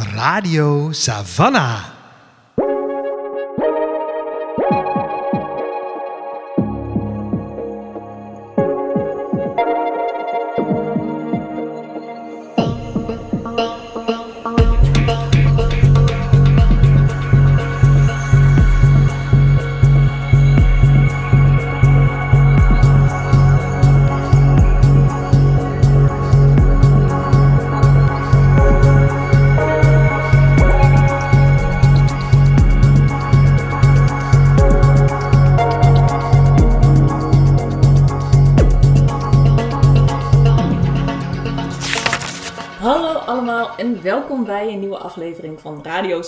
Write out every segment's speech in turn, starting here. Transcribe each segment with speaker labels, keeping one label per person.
Speaker 1: Radio Savannah.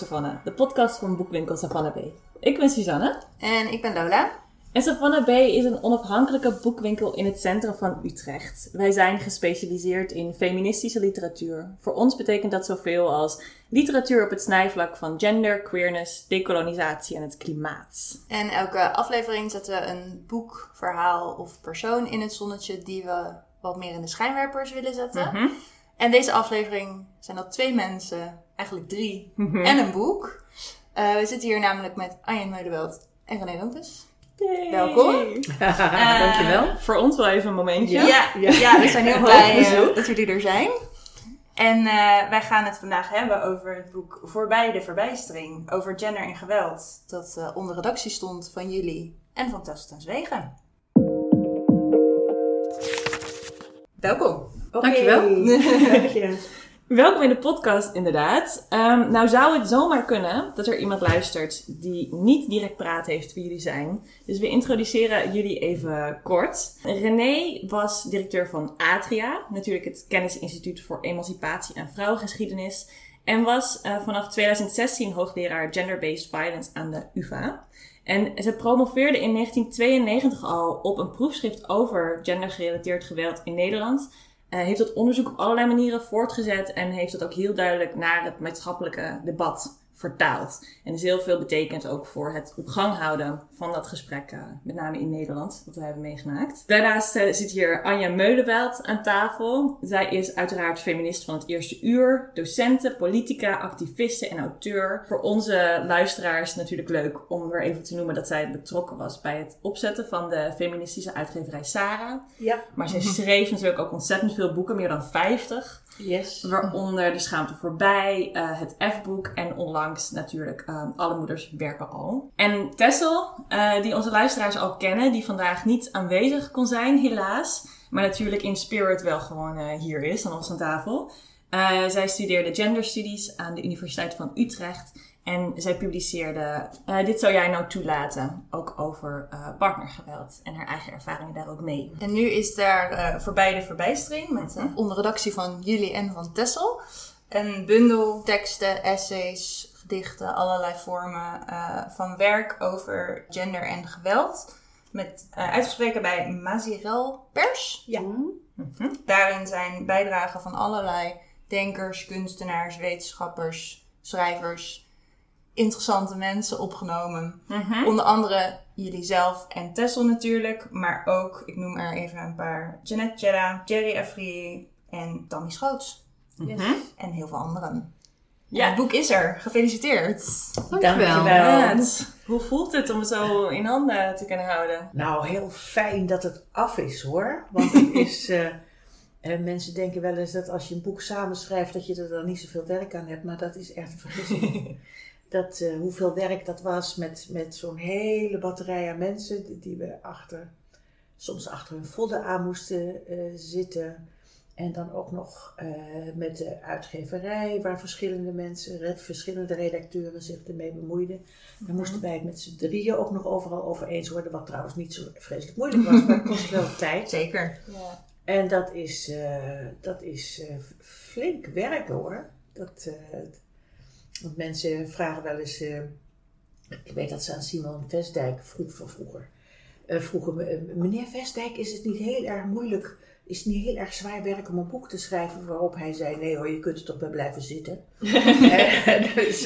Speaker 2: De podcast van boekwinkel Savannah B. Ik ben Suzanne
Speaker 3: En ik ben Lola.
Speaker 2: en Savannah B is een onafhankelijke boekwinkel in het centrum van Utrecht. Wij zijn gespecialiseerd in feministische literatuur. Voor ons betekent dat zoveel als literatuur op het snijvlak van gender, queerness, dekolonisatie en het klimaat.
Speaker 3: En elke aflevering zetten we een boek, verhaal of persoon in het zonnetje die we wat meer in de schijnwerpers willen zetten.
Speaker 2: Mhm.
Speaker 3: En deze aflevering zijn dat twee mensen, eigenlijk drie, en een boek. Eh, we zitten hier namelijk met Arjen Meudeweld en René Lompes.
Speaker 2: Yay.
Speaker 3: Welkom.
Speaker 2: Dankjewel. Eh, Voor ons wel even een momentje.
Speaker 3: Ja, ja. we zijn heel blij eh, dat jullie er zijn. En eh, wij gaan het vandaag hebben over het boek Voorbij de Verbijstering. Over gender en geweld. Dat eh, onder redactie stond van jullie en van Tess ten Zwegen. Welkom.
Speaker 2: Dankjewel. Welkom in de podcast, inderdaad. Ehm, nou zou het zomaar kunnen dat er iemand luistert die niet direct praat heeft wie jullie zijn. Dus we introduceren jullie even kort. René was directeur van Atria, natuurlijk het Kennisinstituut voor Emancipatie en Vrouwengeschiedenis. En was eh, vanaf 2016 hoogleraar Gender-Based Violence aan de UvA. En ze promoveerde in 1992 al op een proefschrift over gendergerelateerd geweld in Nederland. Eh, heeft dat onderzoek op allerlei manieren voortgezet en heeft dat ook heel duidelijk naar het maatschappelijke debat vertaald. En is heel veel betekend ook voor het op gang houden van dat gesprek, eh, met name in Nederland, wat we hebben meegemaakt. Daarnaast eh, zit hier Anja Meuleveld aan tafel. Zij is uiteraard feminist van het eerste uur, docente, politica, activiste en auteur. Voor onze luisteraars natuurlijk leuk om weer even te noemen dat zij betrokken was bij het opzetten van de feministische uitgeverij Sarah.
Speaker 4: Ja,
Speaker 2: Maar zij schreef natuurlijk ook ontzettend veel boeken, meer dan 50.
Speaker 4: Yes.
Speaker 2: Waaronder De Schaamte Voorbij, eh, het F-boek en onlangs natuurlijk eh, Alle Moeders Werken Al. En Tessel, eh, die onze luisteraars al kennen, die vandaag niet aanwezig kon zijn, helaas. Maar natuurlijk in spirit wel gewoon eh, hier is aan ons aan tafel. Zij studeerde Gender Studies aan de Universiteit van Utrecht. En zij publiceerde eh, Dit zou jij nou toelaten, ook over eh, partnergeweld en haar eigen ervaringen daar ook mee.
Speaker 3: En nu is daar eh voorbij de verbijstering, met, eh, onder redactie van jullie en van Tessel. Een bundel teksten, essays, gedichten, allerlei vormen eh, van werk over gender en geweld. Met eh uitgesproken bij Mazirel Pers.
Speaker 4: Ja.
Speaker 2: Mhm.
Speaker 3: Daarin zijn bijdragen van allerlei denkers, kunstenaars, wetenschappers, schrijvers, interessante mensen opgenomen.
Speaker 2: Mhm.
Speaker 3: Onder andere jullie zelf en Tessel natuurlijk, maar ook, ik noem er even een paar, Jeanette Jedda, Jerry Afri en Tammy Schoots.
Speaker 2: Mhm.
Speaker 3: En heel veel anderen.
Speaker 2: Ja.
Speaker 3: Het boek is er. Gefeliciteerd.
Speaker 4: Dankjewel.
Speaker 2: Maat, Hoe voelt het om het zo in handen te kunnen houden?
Speaker 4: Nou, heel fijn dat het af is hoor. Want het is. eh, eh, mensen denken wel eens dat als je een boek samenschrijft, dat je er dan niet zoveel werk aan hebt. Maar dat is echt een vergissing. Dat, eh, hoeveel werk dat was met, met zo'n hele batterij aan mensen die, die we achter, soms achter hun vodden aan moesten eh, zitten. En dan ook nog eh, met de uitgeverij, waar verschillende mensen, re- verschillende redacteuren zich ermee bemoeiden. Dan moesten wij het met z'n drieën ook nog overal over eens worden, wat trouwens niet zo vreselijk moeilijk was, maar het kost wel tijd.
Speaker 3: Zeker.
Speaker 2: Ja.
Speaker 4: En dat is, eh, dat is eh, flink werk hoor. Dat, eh, want mensen vragen wel eens, eh, ik weet dat ze aan Simon Vestdijk vroeg van vroeger, eh, vroegen, eh, meneer Vestdijk, is het niet heel erg moeilijk, is het niet heel erg zwaar werk om een boek te schrijven? Waarop hij zei, nee hoor, je kunt er toch bij blijven zitten. Dus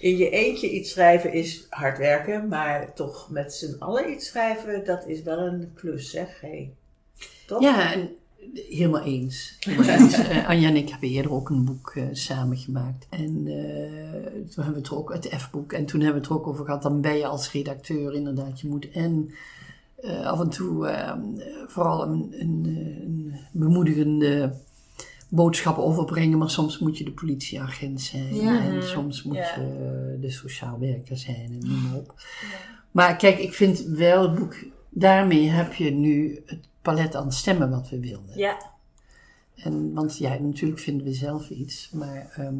Speaker 4: in je eentje iets schrijven is hard werken, maar toch met z'n allen iets schrijven, dat is wel een klus zeg. Hey. Toch?
Speaker 5: Ja, en helemaal eens. Helemaal eens. Eh, Anja en ik hebben eerder ook een boek uh, samen gemaakt. En eh, toen hebben we het ook, het F-boek, en toen hebben we het er ook over gehad. Dan ben je als redacteur inderdaad, je moet en af en toe vooral een, een, een, bemoedigende boodschap overbrengen, maar soms moet je de politieagent zijn. En soms moet je de sociaal werker zijn en noem maar op. Maar kijk, ik vind wel het boek, daarmee heb je nu het palet aan stemmen wat we wilden.
Speaker 2: Ja.
Speaker 5: En, want ja, natuurlijk vinden we zelf iets, maar ehm,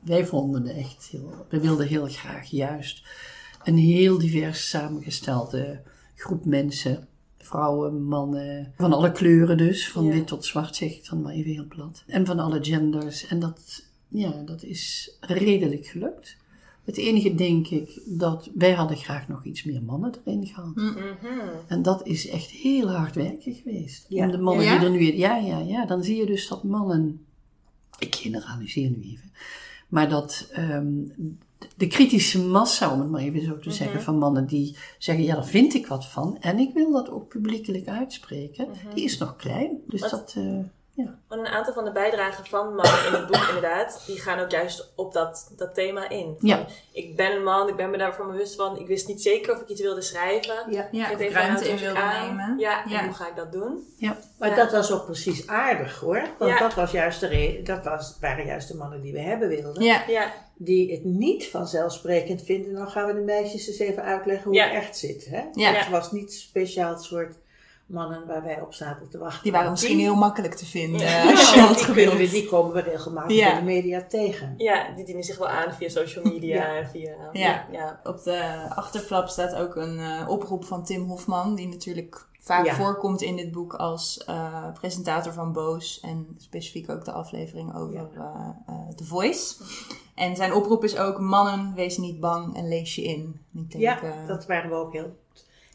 Speaker 5: wij vonden het echt heel, we wilden heel graag juist een heel divers samengestelde groep mensen. Vrouwen, mannen, van alle kleuren dus, van wit tot zwart zeg ik dan maar even heel plat. En van alle genders. En dat, ja, dat is redelijk gelukt. Het enige denk ik dat wij hadden graag nog iets meer mannen erin gehad. Mm En dat is echt heel hard werken geweest. Ja. Om de mannen die er nu... Ja, ja, ja. Dan zie je dus dat mannen... Ik generaliseer nu even. Maar dat um, de kritische massa, om het maar even zo te zeggen, mhm. van mannen die zeggen, ja, daar vind ik wat van. En ik wil dat ook publiekelijk uitspreken. Mhm. Die is nog klein. Dus dat... Uh, ja.
Speaker 2: Want een aantal van de bijdragen van mannen in het boek, inderdaad, die gaan ook juist op dat, dat thema in. Van,
Speaker 5: ja.
Speaker 2: Ik ben een man, ik ben me daarvan bewust van, ik wist niet zeker of ik iets wilde schrijven.
Speaker 3: Ja, ja of ruimte in wilde nemen.
Speaker 2: Ja, ja. En hoe ga ik dat doen?
Speaker 5: Ja.
Speaker 4: Maar dat was ook precies aardig hoor. Want dat, was juist de reden, dat was, waren juist de mannen die we hebben wilden.
Speaker 2: Ja. ja.
Speaker 4: Die het niet vanzelfsprekend vinden, dan gaan we de meisjes eens even uitleggen hoe het echt zit. Hè? Ja. Het was niet speciaal het soort mannen waar wij op zaten te wachten.
Speaker 3: Die waren misschien heel makkelijk te vinden.
Speaker 4: Ja, die, die komen we regelmatig in de media tegen.
Speaker 2: Ja, die dienen zich wel aan via social media. Ja. Via,
Speaker 3: ja. ja. Op de achterflap staat ook een uh, oproep van Tim Hofman, die natuurlijk vaak voorkomt in dit boek als uh, presentator van Boos. En specifiek ook de aflevering over uh, The Voice. En zijn oproep is ook: mannen, wees niet bang en lees je in.
Speaker 4: Ik denk, ja, dat waren we ook heel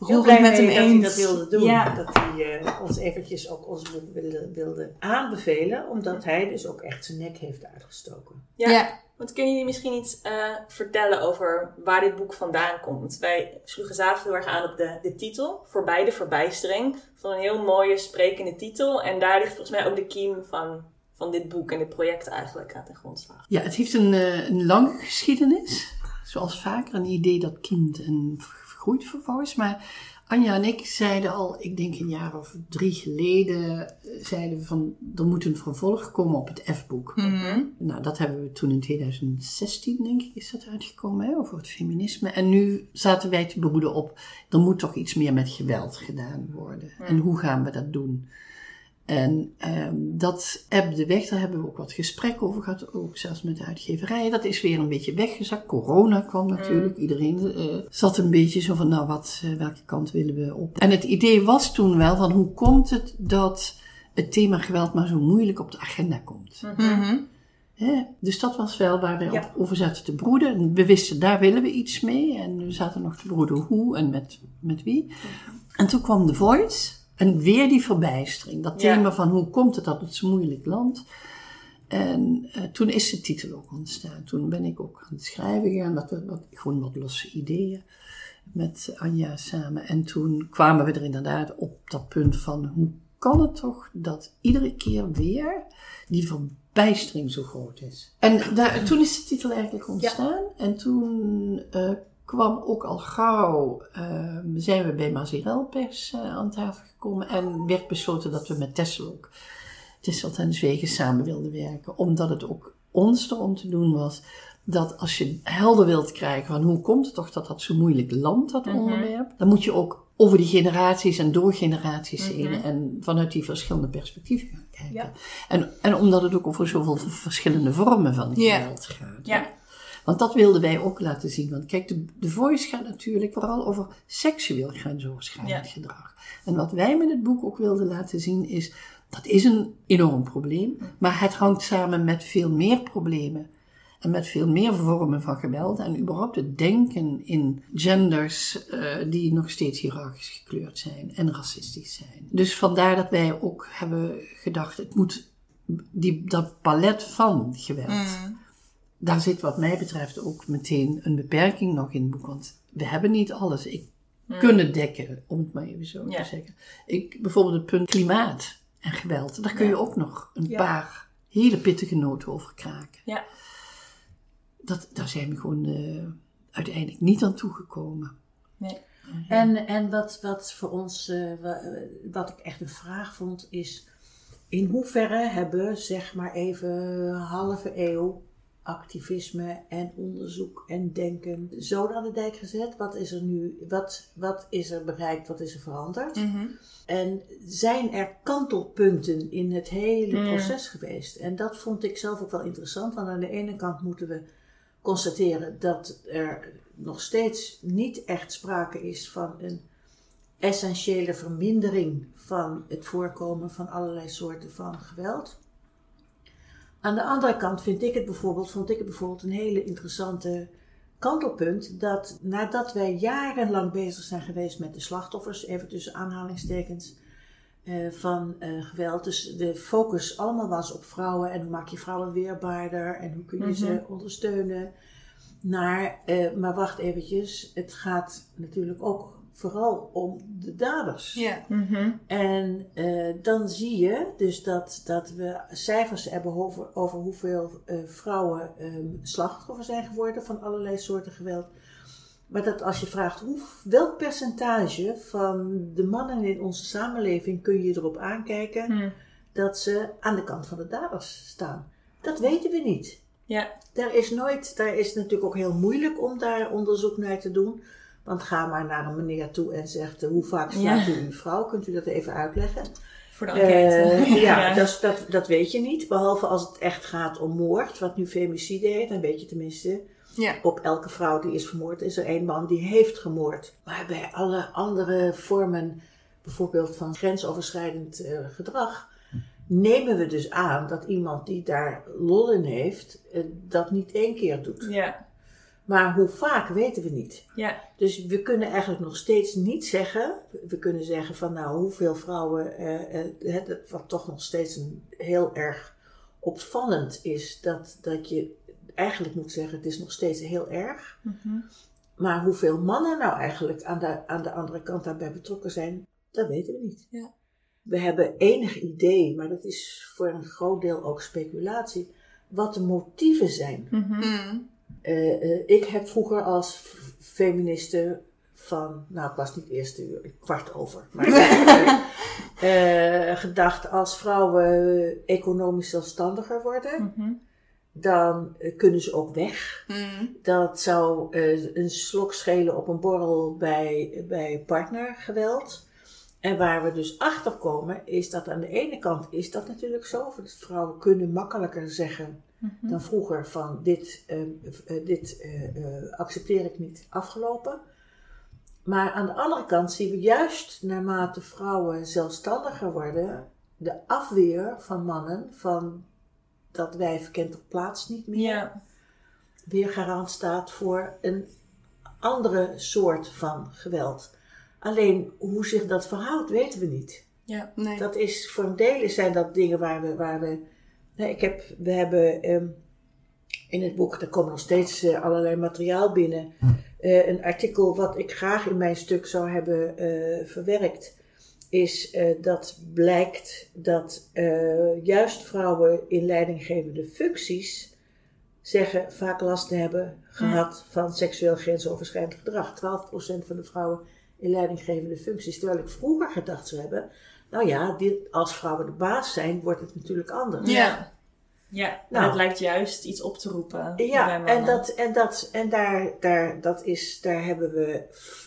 Speaker 4: heel blij met hem dat hij dat wilde doen. Dat hij uh, ons eventjes ook ons wilde, wilde aanbevelen. Omdat hij dus ook echt zijn nek heeft uitgestoken.
Speaker 2: Ja, ja. want kun je misschien iets uh, vertellen over waar dit boek vandaan komt? Wij sloegen zelf heel erg aan op de, de titel. Voorbij de verbijstering. Van een heel mooie sprekende titel. En daar ligt volgens mij ook de kiem van van dit boek en dit project eigenlijk aan ten grondslag?
Speaker 5: Ja, het heeft een, uh, een lange geschiedenis. Zoals vaker een idee dat kind en groeit vervolgens. Maar Anja en ik zeiden al, ik denk een jaar of drie geleden, eh, zeiden we van, er moet een vervolg komen op het F-boek. Mhm. Nou, dat hebben we toen in 2016, denk ik, is dat uitgekomen, hè, over het feminisme. En nu zaten wij te beroeden op, er moet toch iets meer met geweld gedaan worden. En hoe gaan we dat doen? En um, dat app de weg, daar hebben we ook wat gesprekken over gehad, ook zelfs met de uitgeverijen. Dat is weer een beetje weggezakt. Corona kwam natuurlijk, mm. iedereen uh, zat een beetje zo van, nou wat, uh, welke kant willen we op? En het idee was toen wel van, hoe komt het dat het thema geweld maar zo moeilijk op de agenda komt? Mm dus dat was wel waar we over zaten te broeden. We wisten, daar willen we iets mee. En we zaten nog te broeden hoe en met, met wie. Mhm. En toen kwam The Voice. En weer die verbijstering. Dat thema van hoe komt het dat het zo moeilijk landt. En uh, toen is de titel ook ontstaan. Toen ben ik ook aan het schrijven gegaan. Dat, wat, gewoon wat losse ideeën met Anja samen. En toen kwamen we er inderdaad op dat punt van hoe kan het toch dat iedere keer weer die verbijstering zo groot is. En daar, toen is de titel eigenlijk ontstaan. En toen uh, kwam ook al gauw, uh, zijn we bij Mazirel Pers uh, aan tafel gekomen en werd besloten dat we met Tessel ook, Tessel en Zwegen samen wilden werken. Omdat het ook ons erom te doen was dat als je helder wilt krijgen van hoe komt het toch dat dat zo moeilijk landt, dat mhm. onderwerp, dan moet je ook over die generaties en door generaties heen mhm. en vanuit die verschillende perspectieven gaan kijken. Ja. En, en omdat het ook over zoveel verschillende vormen van geweld gaat.
Speaker 2: Ja.
Speaker 5: Want dat wilden wij ook laten zien. Want kijk, de, de voice gaat natuurlijk vooral over seksueel grensoverschrijdend gedrag. En wat wij met het boek ook wilden laten zien is, dat is een enorm probleem. Maar het hangt samen met veel meer problemen. En met veel meer vormen van geweld. En überhaupt het denken in genders uh, die nog steeds hiërarchisch gekleurd zijn en racistisch zijn. Dus vandaar dat wij ook hebben gedacht, het moet die, dat palet van geweld. Mm daar zit wat mij betreft ook meteen een beperking nog in het boek. Want we hebben niet alles ik, hmm. kunnen dekken, om het maar even zo te zeggen. Ik, bijvoorbeeld het punt klimaat. en geweld. Daar kun je ook nog een
Speaker 2: Ja.
Speaker 5: paar hele pittige noten over kraken.
Speaker 2: Ja.
Speaker 5: Dat, daar zijn we gewoon eh, uiteindelijk niet aan toegekomen.
Speaker 2: Nee.
Speaker 4: En, en wat, wat voor ons, eh, wa- wat ik echt een vraag vond, is in hoeverre hebben, zeg maar even, een halve eeuw activisme en onderzoek en denken zo aan de dijk gezet? Wat is er nu, wat, wat is er bereikt, wat is er veranderd?
Speaker 3: Mhm.
Speaker 4: En zijn er kantelpunten in het hele
Speaker 2: Mm.
Speaker 4: proces geweest? En dat vond ik zelf ook wel interessant, want aan de ene kant moeten we constateren dat er nog steeds niet echt sprake is van een essentiële vermindering van het voorkomen van allerlei soorten van geweld. Aan de andere kant vind ik het bijvoorbeeld, vond ik het bijvoorbeeld een hele interessante kantelpunt dat nadat wij jarenlang bezig zijn geweest met de slachtoffers, even tussen aanhalingstekens, eh, van eh, geweld. Dus de focus allemaal was op vrouwen en hoe maak je vrouwen weerbaarder en hoe kun je ze ondersteunen. Naar, eh, maar wacht eventjes, het gaat natuurlijk ook vooral om de daders.
Speaker 3: Ja.
Speaker 2: Mhm.
Speaker 4: En eh, dan zie je dus dat, dat we cijfers hebben over, over hoeveel eh, vrouwen ehm, slachtoffer zijn geworden van allerlei soorten geweld. Maar dat als je vraagt hoe, welk percentage van de mannen in onze samenleving kun je erop aankijken
Speaker 2: Hm.
Speaker 4: dat ze aan de kant van de daders staan. Dat weten we niet.
Speaker 2: Ja.
Speaker 4: Daar is nooit, daar is natuurlijk ook heel moeilijk om daar onderzoek naar te doen. Want ga maar naar een meneer toe en zegt: eh, hoe vaak slaat u uw vrouw? Kunt u dat even uitleggen?
Speaker 2: Voor de enquête.
Speaker 4: Eh, ja,
Speaker 2: Ja.
Speaker 4: Dat, dat, dat weet je niet. Behalve als het echt gaat om moord, wat nu femicide heet. Dan weet je tenminste,
Speaker 3: Ja.
Speaker 4: op elke vrouw die is vermoord, is er één man die heeft gemoord. Maar bij alle andere vormen, bijvoorbeeld van grensoverschrijdend eh, gedrag, nemen we dus aan dat iemand die daar lol in heeft, dat niet één keer doet.
Speaker 2: Ja.
Speaker 4: Maar hoe vaak weten we niet.
Speaker 2: Ja.
Speaker 4: Dus we kunnen eigenlijk nog steeds niet zeggen. We kunnen zeggen van nou hoeveel vrouwen. eh, eh, het, wat toch nog steeds een heel erg opvallend is. Dat, dat je eigenlijk moet zeggen het is nog steeds heel erg.
Speaker 2: Mhm.
Speaker 4: Maar hoeveel mannen nou eigenlijk aan de, aan de andere kant daarbij betrokken zijn. Dat weten we niet.
Speaker 2: Ja.
Speaker 4: We hebben enig idee, maar dat is voor een groot deel ook speculatie. Wat de motieven zijn.
Speaker 2: Mhm.
Speaker 3: Mm.
Speaker 4: Eh, ik heb vroeger als feministe van, nou ik was niet eerste uur, kwart over, maar eh, gedacht als vrouwen economisch zelfstandiger worden,
Speaker 2: Mhm.
Speaker 4: dan eh, kunnen ze ook weg.
Speaker 3: Mm.
Speaker 4: Dat zou eh, een slok schelen op een borrel bij, bij partnergeweld. En waar we dus achter komen, is dat aan de ene kant is dat natuurlijk zo. Vrouwen kunnen makkelijker zeggen
Speaker 2: Mhm.
Speaker 4: dan vroeger van dit, eh, eh, dit eh, eh, accepteer ik niet, afgelopen. Maar aan de andere kant zien we juist naarmate vrouwen zelfstandiger worden, de afweer van mannen van dat wijf kent op plaats niet meer,
Speaker 2: Ja.
Speaker 4: weer garant staat voor een andere soort van geweld. Alleen hoe zich dat verhoudt, weten we niet.
Speaker 2: Ja.
Speaker 3: Nee.
Speaker 4: Dat is voor een deel zijn dat dingen waar we. Waar we nee, ik heb, we hebben ehm, in het boek, er komen nog steeds eh, allerlei materiaal binnen. Eh, een artikel wat ik graag in mijn stuk zou hebben eh, verwerkt. Is eh, dat blijkt dat eh, juist vrouwen in leidinggevende functies zeggen vaak last te hebben gehad van seksueel grensoverschrijdend gedrag. 12% van de vrouwen in leidinggevende functies. Terwijl ik vroeger gedacht zou hebben, nou ja, dit, als vrouwen de baas zijn, wordt het natuurlijk anders.
Speaker 2: Ja. Ja,
Speaker 4: Nou.
Speaker 2: het lijkt juist iets op te roepen.
Speaker 4: Ja, en, dat, en, dat, en daar, daar, dat is, daar hebben we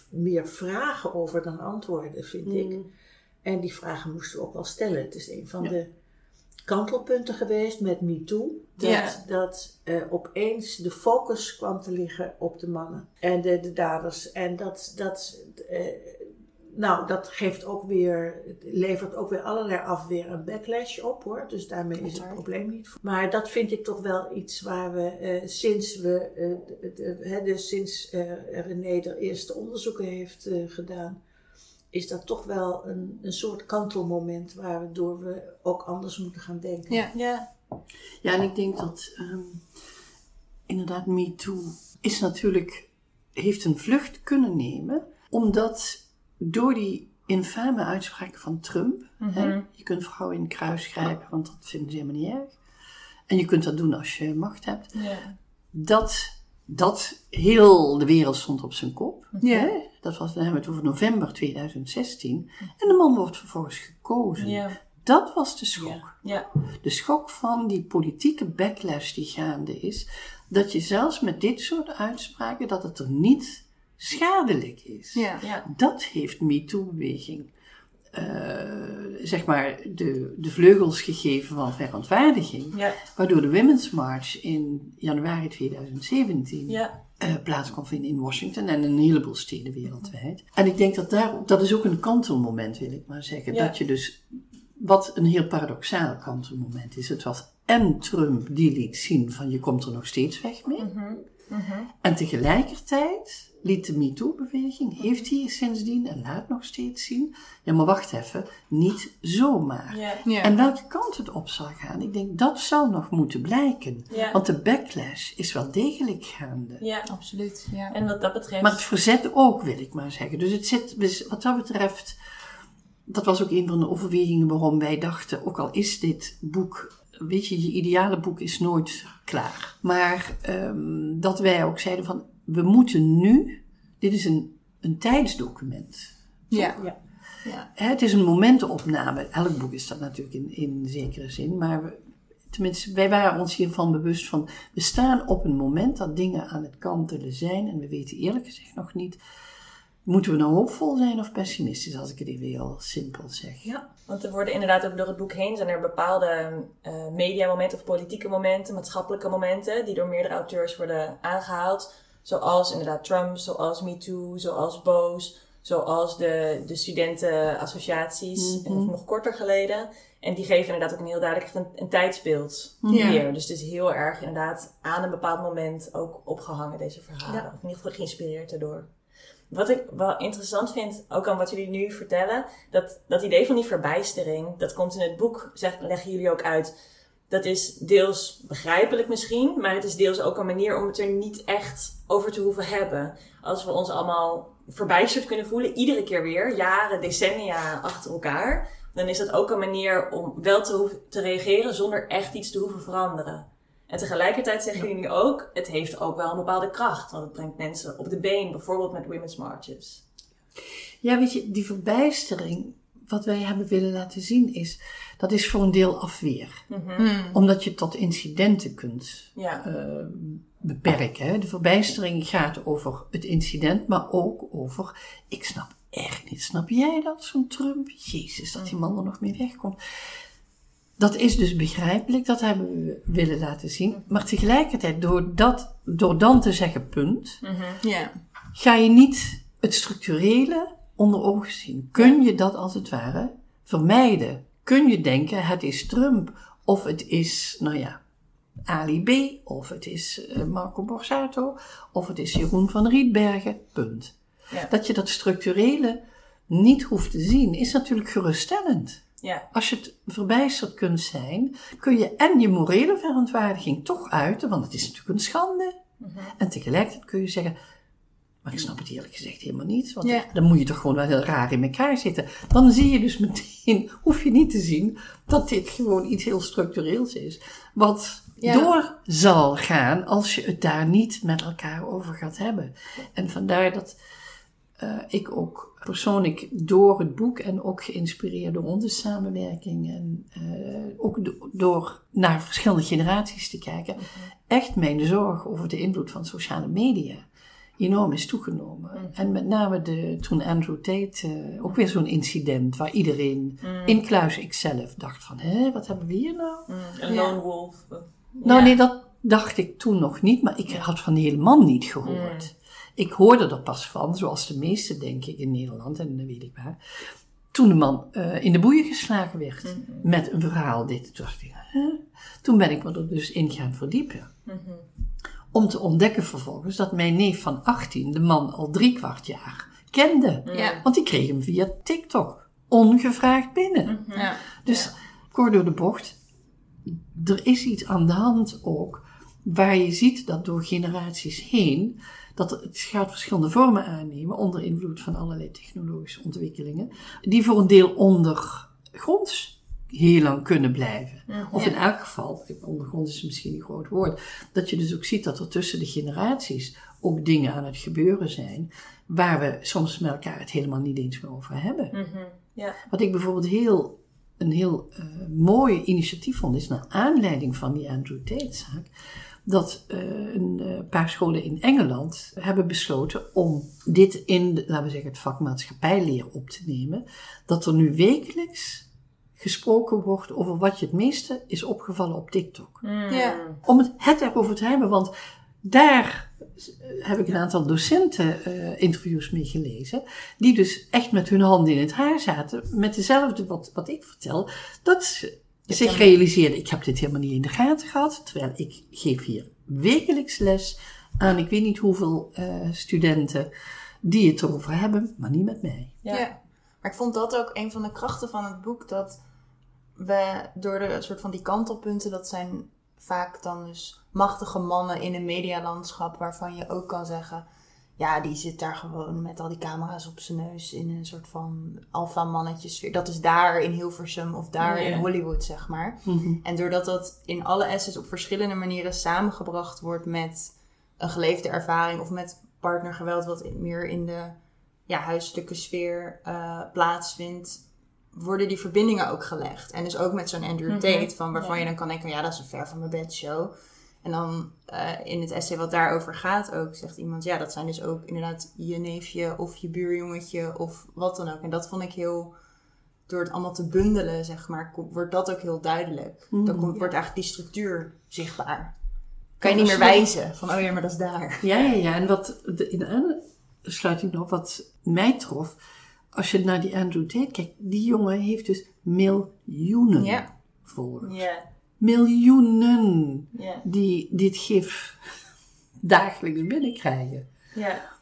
Speaker 4: meer vragen over dan antwoorden, vind ik.
Speaker 2: Mm.
Speaker 4: En die vragen moesten we ook wel stellen. Het is een van
Speaker 5: Ja.
Speaker 4: de kantelpunten geweest met MeToo. Dat,
Speaker 2: Ja.
Speaker 4: dat eh, opeens de focus kwam te liggen op de mannen en de, de daders. En dat, dat, eh, nou, dat geeft ook weer, levert ook weer allerlei afweer en backlash op hoor. Dus daarmee is het probleem niet. Maar dat vind ik toch wel iets waar we eh, sinds we, eh, de- de- hè, dus sinds eh, René er eerste onderzoeken heeft gedaan, is dat toch wel een, een soort kantelmoment waardoor we ook anders moeten gaan denken.
Speaker 3: Ja.
Speaker 2: Ja.
Speaker 5: Ja, en ik denk dat ehm, inderdaad MeToo is natuurlijk, heeft een vlucht kunnen nemen, omdat door die infame uitspraken van Trump. hè.
Speaker 2: Mhm.
Speaker 5: Je kunt vrouwen in het kruis grijpen, want dat vinden ze helemaal niet erg. En je kunt dat doen als je macht hebt. Dat, dat heel de wereld stond op zijn kop.
Speaker 3: Ja.
Speaker 5: Dat was, dan hebben we het over november 2016. En de man wordt vervolgens gekozen. Dat was de schok. De schok van die politieke backlash die gaande is. Dat je zelfs met dit soort uitspraken, dat het er niet schadelijk is.
Speaker 3: Ja.
Speaker 2: Ja.
Speaker 5: Dat heeft MeToo-beweging, eh, zeg maar, de, de vleugels gegeven van verontwaardiging.
Speaker 2: Ja.
Speaker 5: Waardoor de Women's March in januari 2017
Speaker 2: Ja.
Speaker 5: eh, plaats kon vinden in Washington en in een heleboel steden wereldwijd. En ik denk dat daar, dat is ook een kantelmoment, wil ik maar zeggen.
Speaker 2: Ja.
Speaker 5: Dat je dus, wat een heel paradoxaal kantelmoment is. Het was en Trump die liet zien van je komt er nog steeds weg mee. En tegelijkertijd liet de MeToo-beweging, heeft hij sindsdien en laat nog steeds zien. Ja, maar wacht even, niet zomaar.
Speaker 2: Ja.
Speaker 5: En welke kant het op zal gaan, ik denk dat zal nog moeten blijken. Want de backlash is wel degelijk gaande.
Speaker 2: Ja.
Speaker 3: Absoluut. Ja.
Speaker 2: En wat dat betreft.
Speaker 5: Maar het verzet ook, wil ik maar zeggen. Dus het zit, dus wat dat betreft, dat was ook een van de overwegingen waarom wij dachten, ook al is dit boek, weet je, je ideale boek is nooit klaar. Maar ehm, dat wij ook zeiden van, we moeten nu, dit is een, een tijdsdocument.
Speaker 3: ja.
Speaker 4: Ja.
Speaker 3: Ja.
Speaker 5: Het is een momentenopname. Elk boek is dat natuurlijk in, in zekere zin. Maar we, tenminste, wij waren ons hiervan bewust van. We staan op een moment dat dingen aan het kantelen zijn. En we weten eerlijk gezegd nog niet. Moeten we nou hoopvol zijn of pessimistisch, als ik het even heel simpel zeg?
Speaker 2: Ja, want er worden inderdaad ook door het boek heen zijn er bepaalde eh mediamomenten of politieke momenten, maatschappelijke momenten, die door meerdere auteurs worden aangehaald. Zoals inderdaad Trump, zoals MeToo, zoals Boos, zoals de, de studentenassociaties,
Speaker 5: Mhm.
Speaker 2: nog korter geleden. En die geven inderdaad ook een heel duidelijk een, een tijdsbeeld
Speaker 3: Ja.
Speaker 2: hier. Dus het is heel erg inderdaad aan een bepaald moment ook opgehangen, deze verhalen.
Speaker 4: Ja.
Speaker 2: Of in ieder geval geïnspireerd daardoor. Wat ik wel interessant vind, ook aan wat jullie nu vertellen, dat, dat idee van die verbijstering, dat komt in het boek, zeg, leggen jullie ook uit. Dat is deels begrijpelijk misschien, maar het is deels ook een manier om het er niet echt over te hoeven hebben. Als we ons allemaal verbijsterd kunnen voelen, iedere keer weer, jaren, decennia achter elkaar, dan is dat ook een manier om wel te, te reageren zonder echt iets te hoeven veranderen. En tegelijkertijd zeggen jullie nu ook, het heeft ook wel een bepaalde kracht, want het brengt mensen op de been, bijvoorbeeld met women's marches.
Speaker 5: Ja, weet je, die verbijstering, wat wij hebben willen laten zien is, dat is voor een deel afweer.
Speaker 3: Mm.
Speaker 5: Omdat je tot incidenten kunt
Speaker 2: Ja,
Speaker 5: eh, beperken. Hè. De verbijstering gaat over het incident, maar ook over, ik snap echt niet, snap jij dat, zo'n Trump? Jezus, dat die man er nog mee wegkomt. Dat is dus begrijpelijk, dat hebben we willen laten zien. Maar tegelijkertijd, door, dat, door dan te zeggen punt,
Speaker 3: Ja.
Speaker 5: ga je niet het structurele onder ogen zien. Kun je dat als het ware vermijden? Kun je denken, het is Trump, of het is, nou ja, Ali B, of het is eh, Marco Borsato, of het is Jeroen van Rietbergen, punt.
Speaker 2: Ja.
Speaker 5: Dat je dat structurele niet hoeft te zien, is natuurlijk geruststellend.
Speaker 2: Ja,
Speaker 5: Als je het verbijsterd kunt zijn, kun je en je morele verontwaardiging toch uiten, want het is natuurlijk een schande. En tegelijkertijd kun je zeggen, maar ik snap het eerlijk gezegd helemaal niet, want
Speaker 3: Ja.
Speaker 5: dan moet je toch gewoon wel heel raar in elkaar zitten. Dan zie je dus meteen, hoef je niet te zien, dat dit gewoon iets heel structureels is. Wat
Speaker 3: Ja.
Speaker 5: door zal gaan als je het daar niet met elkaar over gaat hebben. En vandaar dat eh, ik ook persoonlijk door het boek en ook geïnspireerd door onze samenwerking en eh, ook do- door naar verschillende generaties te kijken, echt mijn zorg over de invloed van sociale media enorm is toegenomen. En met name de, toen Andrew Tate, eh, ook weer zo'n incident waar iedereen, inclusief ikzelf, dacht van, hé, wat hebben we hier nou?
Speaker 2: een
Speaker 3: Ja.
Speaker 2: lone wolf.
Speaker 5: Nou
Speaker 2: Ja.
Speaker 5: nee, dat dacht ik toen nog niet, maar ik had van die hele man niet gehoord. Ik hoorde er pas van, zoals de meesten denk ik in Nederland en dat weet ik waar. Toen de man eh, in de boeien geslagen werd met een verhaal dit. Toen dacht ik? Toen ben ik me er dus in gaan verdiepen. Om te ontdekken vervolgens dat mijn neef van 18 de man al drie kwart jaar kende.
Speaker 3: Ja.
Speaker 5: Want die kreeg hem via TikTok. Ongevraagd binnen.
Speaker 3: Ja.
Speaker 5: Dus kort door de bocht, er is iets aan de hand ook. waar je ziet dat door generaties heen, dat het gaat verschillende vormen aannemen onder invloed van allerlei technologische ontwikkelingen, die voor een deel ondergronds heel lang kunnen blijven. Of in elk geval, ondergrond is misschien een groot woord, dat je dus ook ziet dat er tussen de generaties ook dingen aan het gebeuren zijn, waar we soms met elkaar het helemaal niet eens meer over hebben.
Speaker 2: Ja.
Speaker 5: Wat ik bijvoorbeeld heel, een heel eh, mooi initiatief vond, is naar aanleiding van die Andrew Tate-zaak, dat eh, een eh, paar scholen in Engeland hebben besloten om dit in, laten we zeggen, het vak maatschappijleer op te nemen. Dat er nu wekelijks gesproken wordt over wat je het meeste is opgevallen op TikTok.
Speaker 3: Ja.
Speaker 5: Om het, het erover te hebben, want daar heb ik een aantal docenten eh, interviews mee gelezen, die dus echt met hun handen in het haar zaten, met dezelfde wat, wat ik vertel, dat ze zich realiseerden, ik heb dit helemaal niet in de gaten gehad, terwijl ik geef hier wekelijks les aan ik weet niet hoeveel eh, studenten die het erover hebben, maar niet met mij.
Speaker 2: Ja.
Speaker 3: Ja. Maar ik vond dat ook een van de krachten van het boek. Dat we door de soort van die kantelpunten, dat zijn vaak dan dus machtige mannen in een medialandschap. Waarvan je ook kan zeggen, ja, die zit daar gewoon met al die camera's op zijn neus in een soort van alfa mannetjesfeer. Dat is daar in Hilversum of daar
Speaker 2: Ja.
Speaker 3: in Hollywood, zeg maar. En doordat dat in alle essays op verschillende manieren samengebracht wordt met een geleefde ervaring of met partnergeweld, wat meer in de ja, huiselijke sfeer eh, plaatsvindt, worden die verbindingen ook gelegd. En dus ook met zo'n Andrew
Speaker 2: Mhm.
Speaker 3: Tate, van, waarvan
Speaker 2: Ja.
Speaker 3: je dan kan denken, ja, dat is een ver van mijn bed show. En dan eh, in het essay wat daarover gaat ook, zegt iemand, ja, dat zijn dus ook inderdaad je neefje of je buurjongetje of wat dan ook. En dat vond ik heel, door het allemaal te bundelen, zeg maar, wordt dat ook heel duidelijk. Dan komt, wordt eigenlijk die structuur zichtbaar. Kan je niet meer wijzen van, oh ja, maar dat is daar.
Speaker 5: Ja, ja, ja. En wat de, in de aansluiting nog, wat mij trof, als je naar die Andrew Tate kijkt, die jongen heeft dus miljoenen
Speaker 3: Ja.
Speaker 5: volgers.
Speaker 2: Ja.
Speaker 5: Miljoenen
Speaker 2: Ja.
Speaker 5: die dit gif dagelijks binnenkrijgen.
Speaker 2: Ja.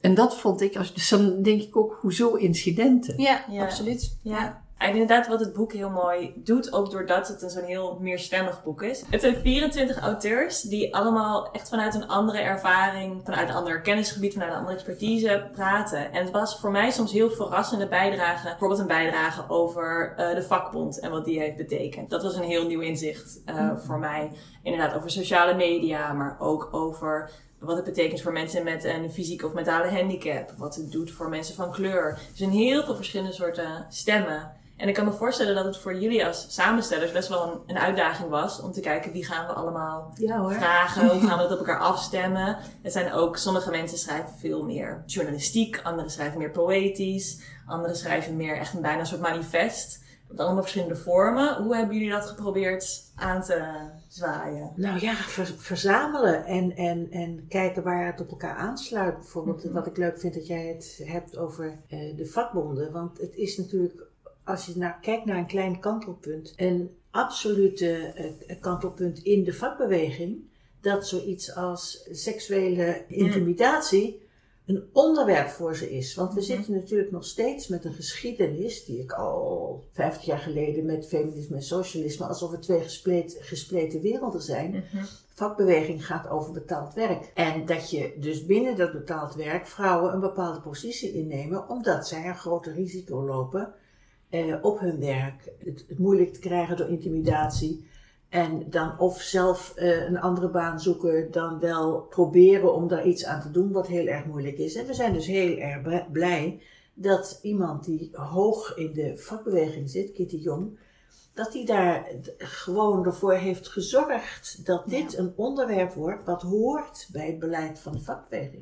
Speaker 5: En dat vond ik, als, dus dan denk ik ook, hoezo incidenten?
Speaker 3: Ja,
Speaker 2: Ja.
Speaker 3: absoluut.
Speaker 2: Ja. En inderdaad, wat het boek heel mooi doet, ook doordat het een zo'n heel meerstemmig boek is. Het zijn 24 auteurs die allemaal echt vanuit een andere ervaring, vanuit een ander kennisgebied, vanuit een andere expertise praten. En het was voor mij soms heel verrassende bijdrage. Bijvoorbeeld een bijdrage over eh, de vakbond en wat die heeft betekend. Dat was een heel nieuw inzicht eh, voor mij. Inderdaad, over sociale media, maar ook over wat het betekent voor mensen met een fysieke of mentale handicap. Wat het doet voor mensen van kleur. Er zijn heel veel verschillende soorten stemmen. En ik kan me voorstellen dat het voor jullie als samenstellers best wel een, een uitdaging was. Om te kijken wie gaan we allemaal
Speaker 4: Ja hoor.
Speaker 2: vragen. Hoe gaan we dat op elkaar afstemmen. Het zijn ook, sommige mensen schrijven veel meer journalistiek. Anderen schrijven meer poëtisch. Anderen schrijven meer echt een bijna soort manifest. Met allemaal verschillende vormen. Hoe hebben jullie dat geprobeerd aan te zwaaien?
Speaker 4: Nou ja, ver- verzamelen en, en, en kijken waar het op elkaar aansluit. Bijvoorbeeld
Speaker 2: Mhm.
Speaker 4: wat ik leuk vind dat jij het hebt over eh, de vakbonden. Want het is natuurlijk, als je naar, kijkt naar een klein kantelpunt, een absolute eh, kantelpunt in de vakbeweging. Dat zoiets als seksuele intimidatie een onderwerp voor ze is. Want we zitten natuurlijk nog steeds met een geschiedenis, die ik al 50 jaar geleden met feminisme en socialisme, alsof het twee gespleten, gespleten werelden zijn. Vakbeweging gaat over betaald werk. En dat je dus binnen dat betaald werk vrouwen een bepaalde positie innemen, omdat zij een groter risico lopen eh, op hun werk. Het, het moeilijk te krijgen door intimidatie. En dan of zelf eh, een andere baan zoeken, dan wel proberen om daar iets aan te doen, wat heel erg moeilijk is. En we zijn dus heel erg bl- blij dat iemand die hoog in de vakbeweging zit, Kitty Jong, dat hij daar gewoon ervoor heeft gezorgd dat dit een onderwerp wordt wat hoort bij het beleid van de vakbeweging.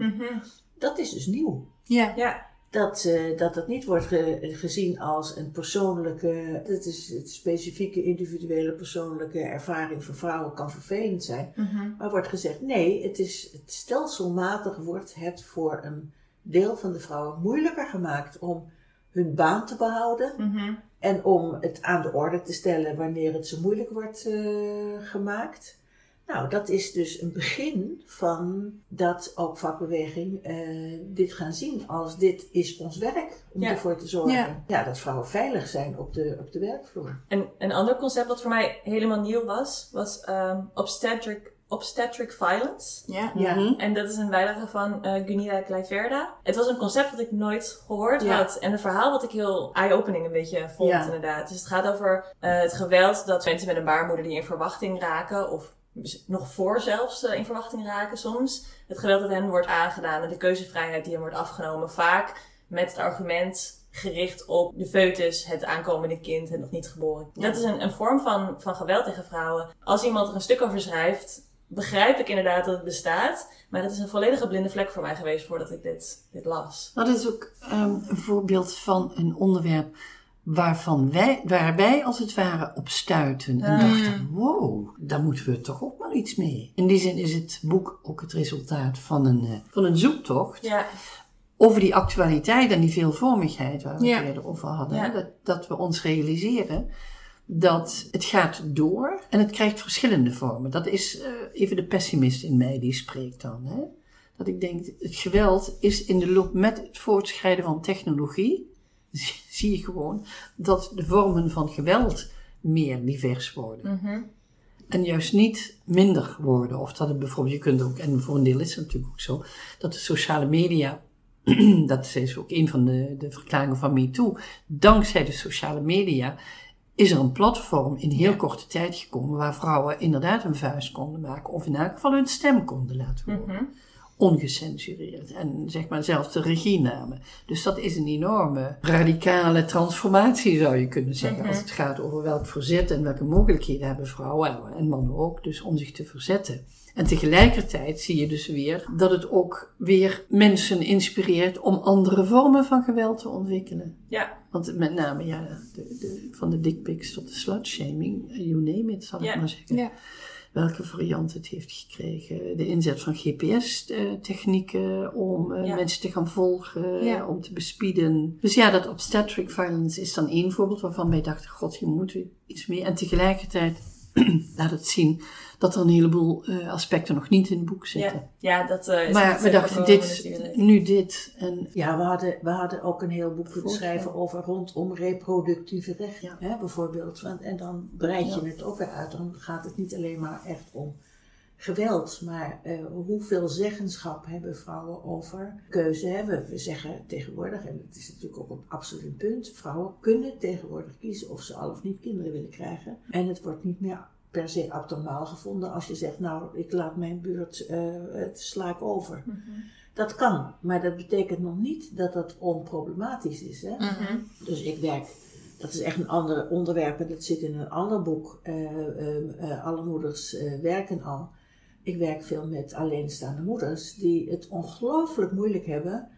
Speaker 4: Dat is dus nieuw.
Speaker 3: Ja.
Speaker 2: Ja.
Speaker 4: Dat, eh, dat het niet wordt ge- gezien als een persoonlijke, het is het specifieke individuele persoonlijke ervaring voor vrouwen kan vervelend zijn. Maar wordt gezegd, nee, het is het stelselmatig wordt het voor een deel van de vrouwen moeilijker gemaakt om hun baan te behouden. En om het aan de orde te stellen wanneer het zo moeilijk wordt eh, gemaakt. Nou, dat is dus een begin van dat ook vakbeweging eh, dit gaan zien als dit is ons werk om
Speaker 2: Ja.
Speaker 4: ervoor te zorgen.
Speaker 3: Ja.
Speaker 4: Ja. dat vrouwen veilig zijn op de, op de werkvloer.
Speaker 2: En een ander concept dat voor mij helemaal nieuw was, was ehm, obstetric Obstetric Violence.
Speaker 3: Ja.
Speaker 4: Ja.
Speaker 5: Mhm.
Speaker 2: En dat is een bijlage van eh Gunilla Kleiverda. Het was een concept dat ik nooit gehoord
Speaker 4: Ja.
Speaker 2: had. En een verhaal wat ik heel eye-opening een beetje vond,
Speaker 4: Ja.
Speaker 2: inderdaad. Dus het gaat over eh, het geweld dat mensen met een baarmoeder die in verwachting raken, of nog voor zelfs eh, in verwachting raken soms. Het geweld dat hen wordt aangedaan en de keuzevrijheid die hen wordt afgenomen. Vaak met het argument gericht op de foetus, het aankomende kind, het nog niet geboren. Dat is een, een vorm van, van geweld tegen vrouwen. Als iemand er een stuk over schrijft, begrijp ik inderdaad dat het bestaat. Maar het is een volledige blinde vlek voor mij geweest voordat ik dit, dit las.
Speaker 5: Dat is ook ehm, een voorbeeld van een onderwerp waarvan wij, waar wij als het ware op stuiten. En
Speaker 2: Ah.
Speaker 5: dachten, wow, daar moeten we toch ook maar iets mee. In die zin is het boek ook het resultaat van een, eh, van een zoektocht.
Speaker 2: Ja,
Speaker 5: over die actualiteit en die veelvormigheid waar we
Speaker 3: Ja.
Speaker 5: het eerder over hadden. Dat, dat we ons realiseren dat het gaat door en het krijgt verschillende vormen. Dat is eh, even de pessimist in mij die spreekt dan. Hè? Dat ik denk, het geweld is in de loop met het voortschrijden van technologie, zie je gewoon dat de vormen van geweld meer divers worden.
Speaker 2: Mhm.
Speaker 5: En juist niet minder worden. Of dat het bijvoorbeeld, je kunt ook, en voor een deel is het natuurlijk ook zo, dat de sociale media, dat is ook een van de, de verklaringen van MeToo, dankzij de sociale media is er een platform in heel korte tijd gekomen waar vrouwen inderdaad een vuist konden maken. Of in elk geval hun stem konden laten horen.
Speaker 2: Mhm.
Speaker 5: Ongecensureerd. En zeg maar zelfs de regie namen. Dus dat is een enorme radicale transformatie zou je kunnen zeggen.
Speaker 2: Mhm.
Speaker 5: Als het gaat over welk verzet en welke mogelijkheden hebben vrouwen en mannen ook. Dus om zich te verzetten. En tegelijkertijd zie je dus weer dat het ook weer mensen inspireert om andere vormen van geweld te ontwikkelen.
Speaker 2: Ja,
Speaker 5: Want met name ja, de, de, van de dickpics tot de slutshaming, you name it, zal ik maar zeggen.
Speaker 3: Ja.
Speaker 5: Welke variant het heeft gekregen. De inzet van GPS-technieken om eh,
Speaker 2: Ja.
Speaker 5: mensen te gaan volgen,
Speaker 3: Ja.
Speaker 5: om te bespieden. Dus ja, dat obstetric violence is dan één voorbeeld waarvan wij dachten, god, hier moeten we iets mee. En tegelijkertijd laat het zien dat er een heleboel eh, aspecten nog niet in het boek zitten.
Speaker 2: ja. ja dat eh, is
Speaker 5: maar we
Speaker 2: zo
Speaker 5: dachten, dit,
Speaker 2: natuurlijk.
Speaker 5: nu dit. En
Speaker 4: Ja, we hadden, we hadden ook een heel boek kunnen schrijven over rondom reproductieve rechten,
Speaker 5: Ja.
Speaker 4: hè, bijvoorbeeld. Want, en dan breid je
Speaker 5: Ja.
Speaker 4: het ook weer uit. Dan gaat het niet alleen maar echt om geweld, maar eh, hoeveel zeggenschap hebben vrouwen over keuze hebben. We zeggen tegenwoordig, en het is natuurlijk ook een absoluut punt, vrouwen kunnen tegenwoordig kiezen of ze al of niet kinderen willen krijgen. En het wordt niet meer per se abnormaal gevonden als je zegt, nou, ik laat mijn buurt, eh, het sla ik over.
Speaker 2: Mhm.
Speaker 4: Dat kan, maar dat betekent nog niet dat dat onproblematisch is. Hè?
Speaker 2: Mhm.
Speaker 4: Dus ik werk, dat is echt een ander onderwerp en dat zit in een ander boek. eh, ehm, eh, alle moeders werken al. Ik werk veel met alleenstaande moeders die het ongelooflijk moeilijk hebben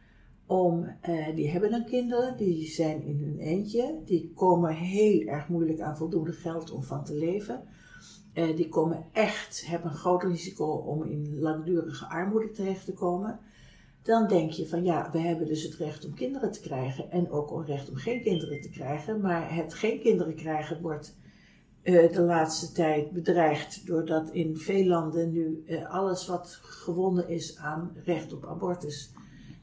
Speaker 4: om, eh, die hebben dan kinderen, die zijn in hun eentje, die komen heel erg moeilijk aan voldoende geld om van te leven. Eh, die komen echt, hebben een groot risico om in langdurige armoede terecht te komen. Dan denk je van ja, we hebben dus het recht om kinderen te krijgen en ook het recht om geen kinderen te krijgen. Maar het geen kinderen krijgen wordt eh, de laatste tijd bedreigd doordat in veel landen nu eh, alles wat gewonnen is aan recht op abortus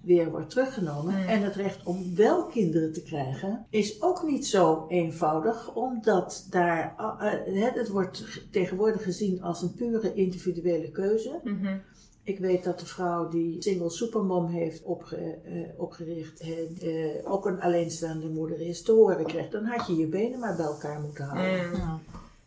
Speaker 4: weer wordt teruggenomen.
Speaker 2: Mm.
Speaker 4: En het recht om wel kinderen te krijgen is ook niet zo eenvoudig, omdat daar, eh, eh, het wordt tegenwoordig gezien als een pure individuele keuze.
Speaker 2: Mhm.
Speaker 4: Ik weet dat de vrouw die Single Supermom heeft opge, eh, opgericht, ook een alleenstaande moeder is, te horen kreeg. Dan had je je benen maar bij elkaar moeten houden.
Speaker 2: Mm.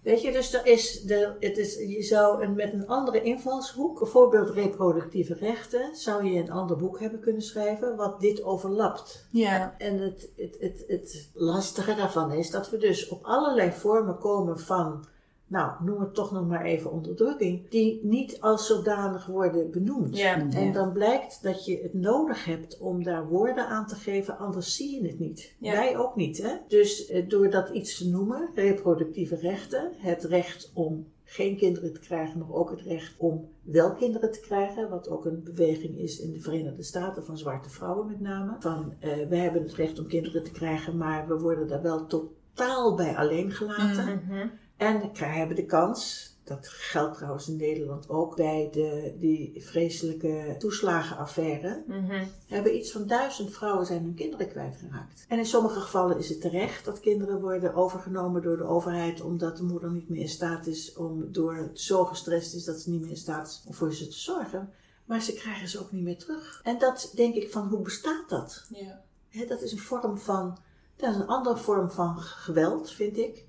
Speaker 4: Weet je, dus er is de, het is, je zou een, met een andere invalshoek, bijvoorbeeld reproductieve rechten, zou je een ander boek hebben kunnen schrijven wat dit overlapt.
Speaker 3: Ja.
Speaker 4: En het, het, het, het lastige daarvan is dat we dus op allerlei vormen komen van, nou, noem het toch nog maar even onderdrukking, die niet als zodanig worden benoemd.
Speaker 2: Ja.
Speaker 4: En dan blijkt dat je het nodig hebt om daar woorden aan te geven, anders zie je het niet.
Speaker 2: Ja.
Speaker 4: Wij ook niet, hè? Dus eh, door dat iets te noemen, reproductieve rechten, het recht om geen kinderen te krijgen, maar ook het recht om wel kinderen te krijgen, wat ook een beweging is in de Verenigde Staten van zwarte vrouwen met name. Van, eh, we hebben het recht om kinderen te krijgen, maar we worden daar wel totaal bij alleen gelaten.
Speaker 2: Mhm.
Speaker 4: En we hebben de kans dat geldt trouwens in Nederland ook bij de, die vreselijke toeslagenaffaire,
Speaker 2: Mhm.
Speaker 4: hebben iets van duizend vrouwen zijn hun kinderen kwijtgeraakt. En in sommige gevallen is het terecht dat kinderen worden overgenomen door de overheid omdat de moeder niet meer in staat is om door zo gestrest is dat ze niet meer in staat is om voor ze te zorgen. Maar ze krijgen ze ook niet meer terug. En dat denk ik van hoe bestaat dat?
Speaker 2: Ja.
Speaker 4: Dat is een vorm van, dat is een andere vorm van geweld, vind ik.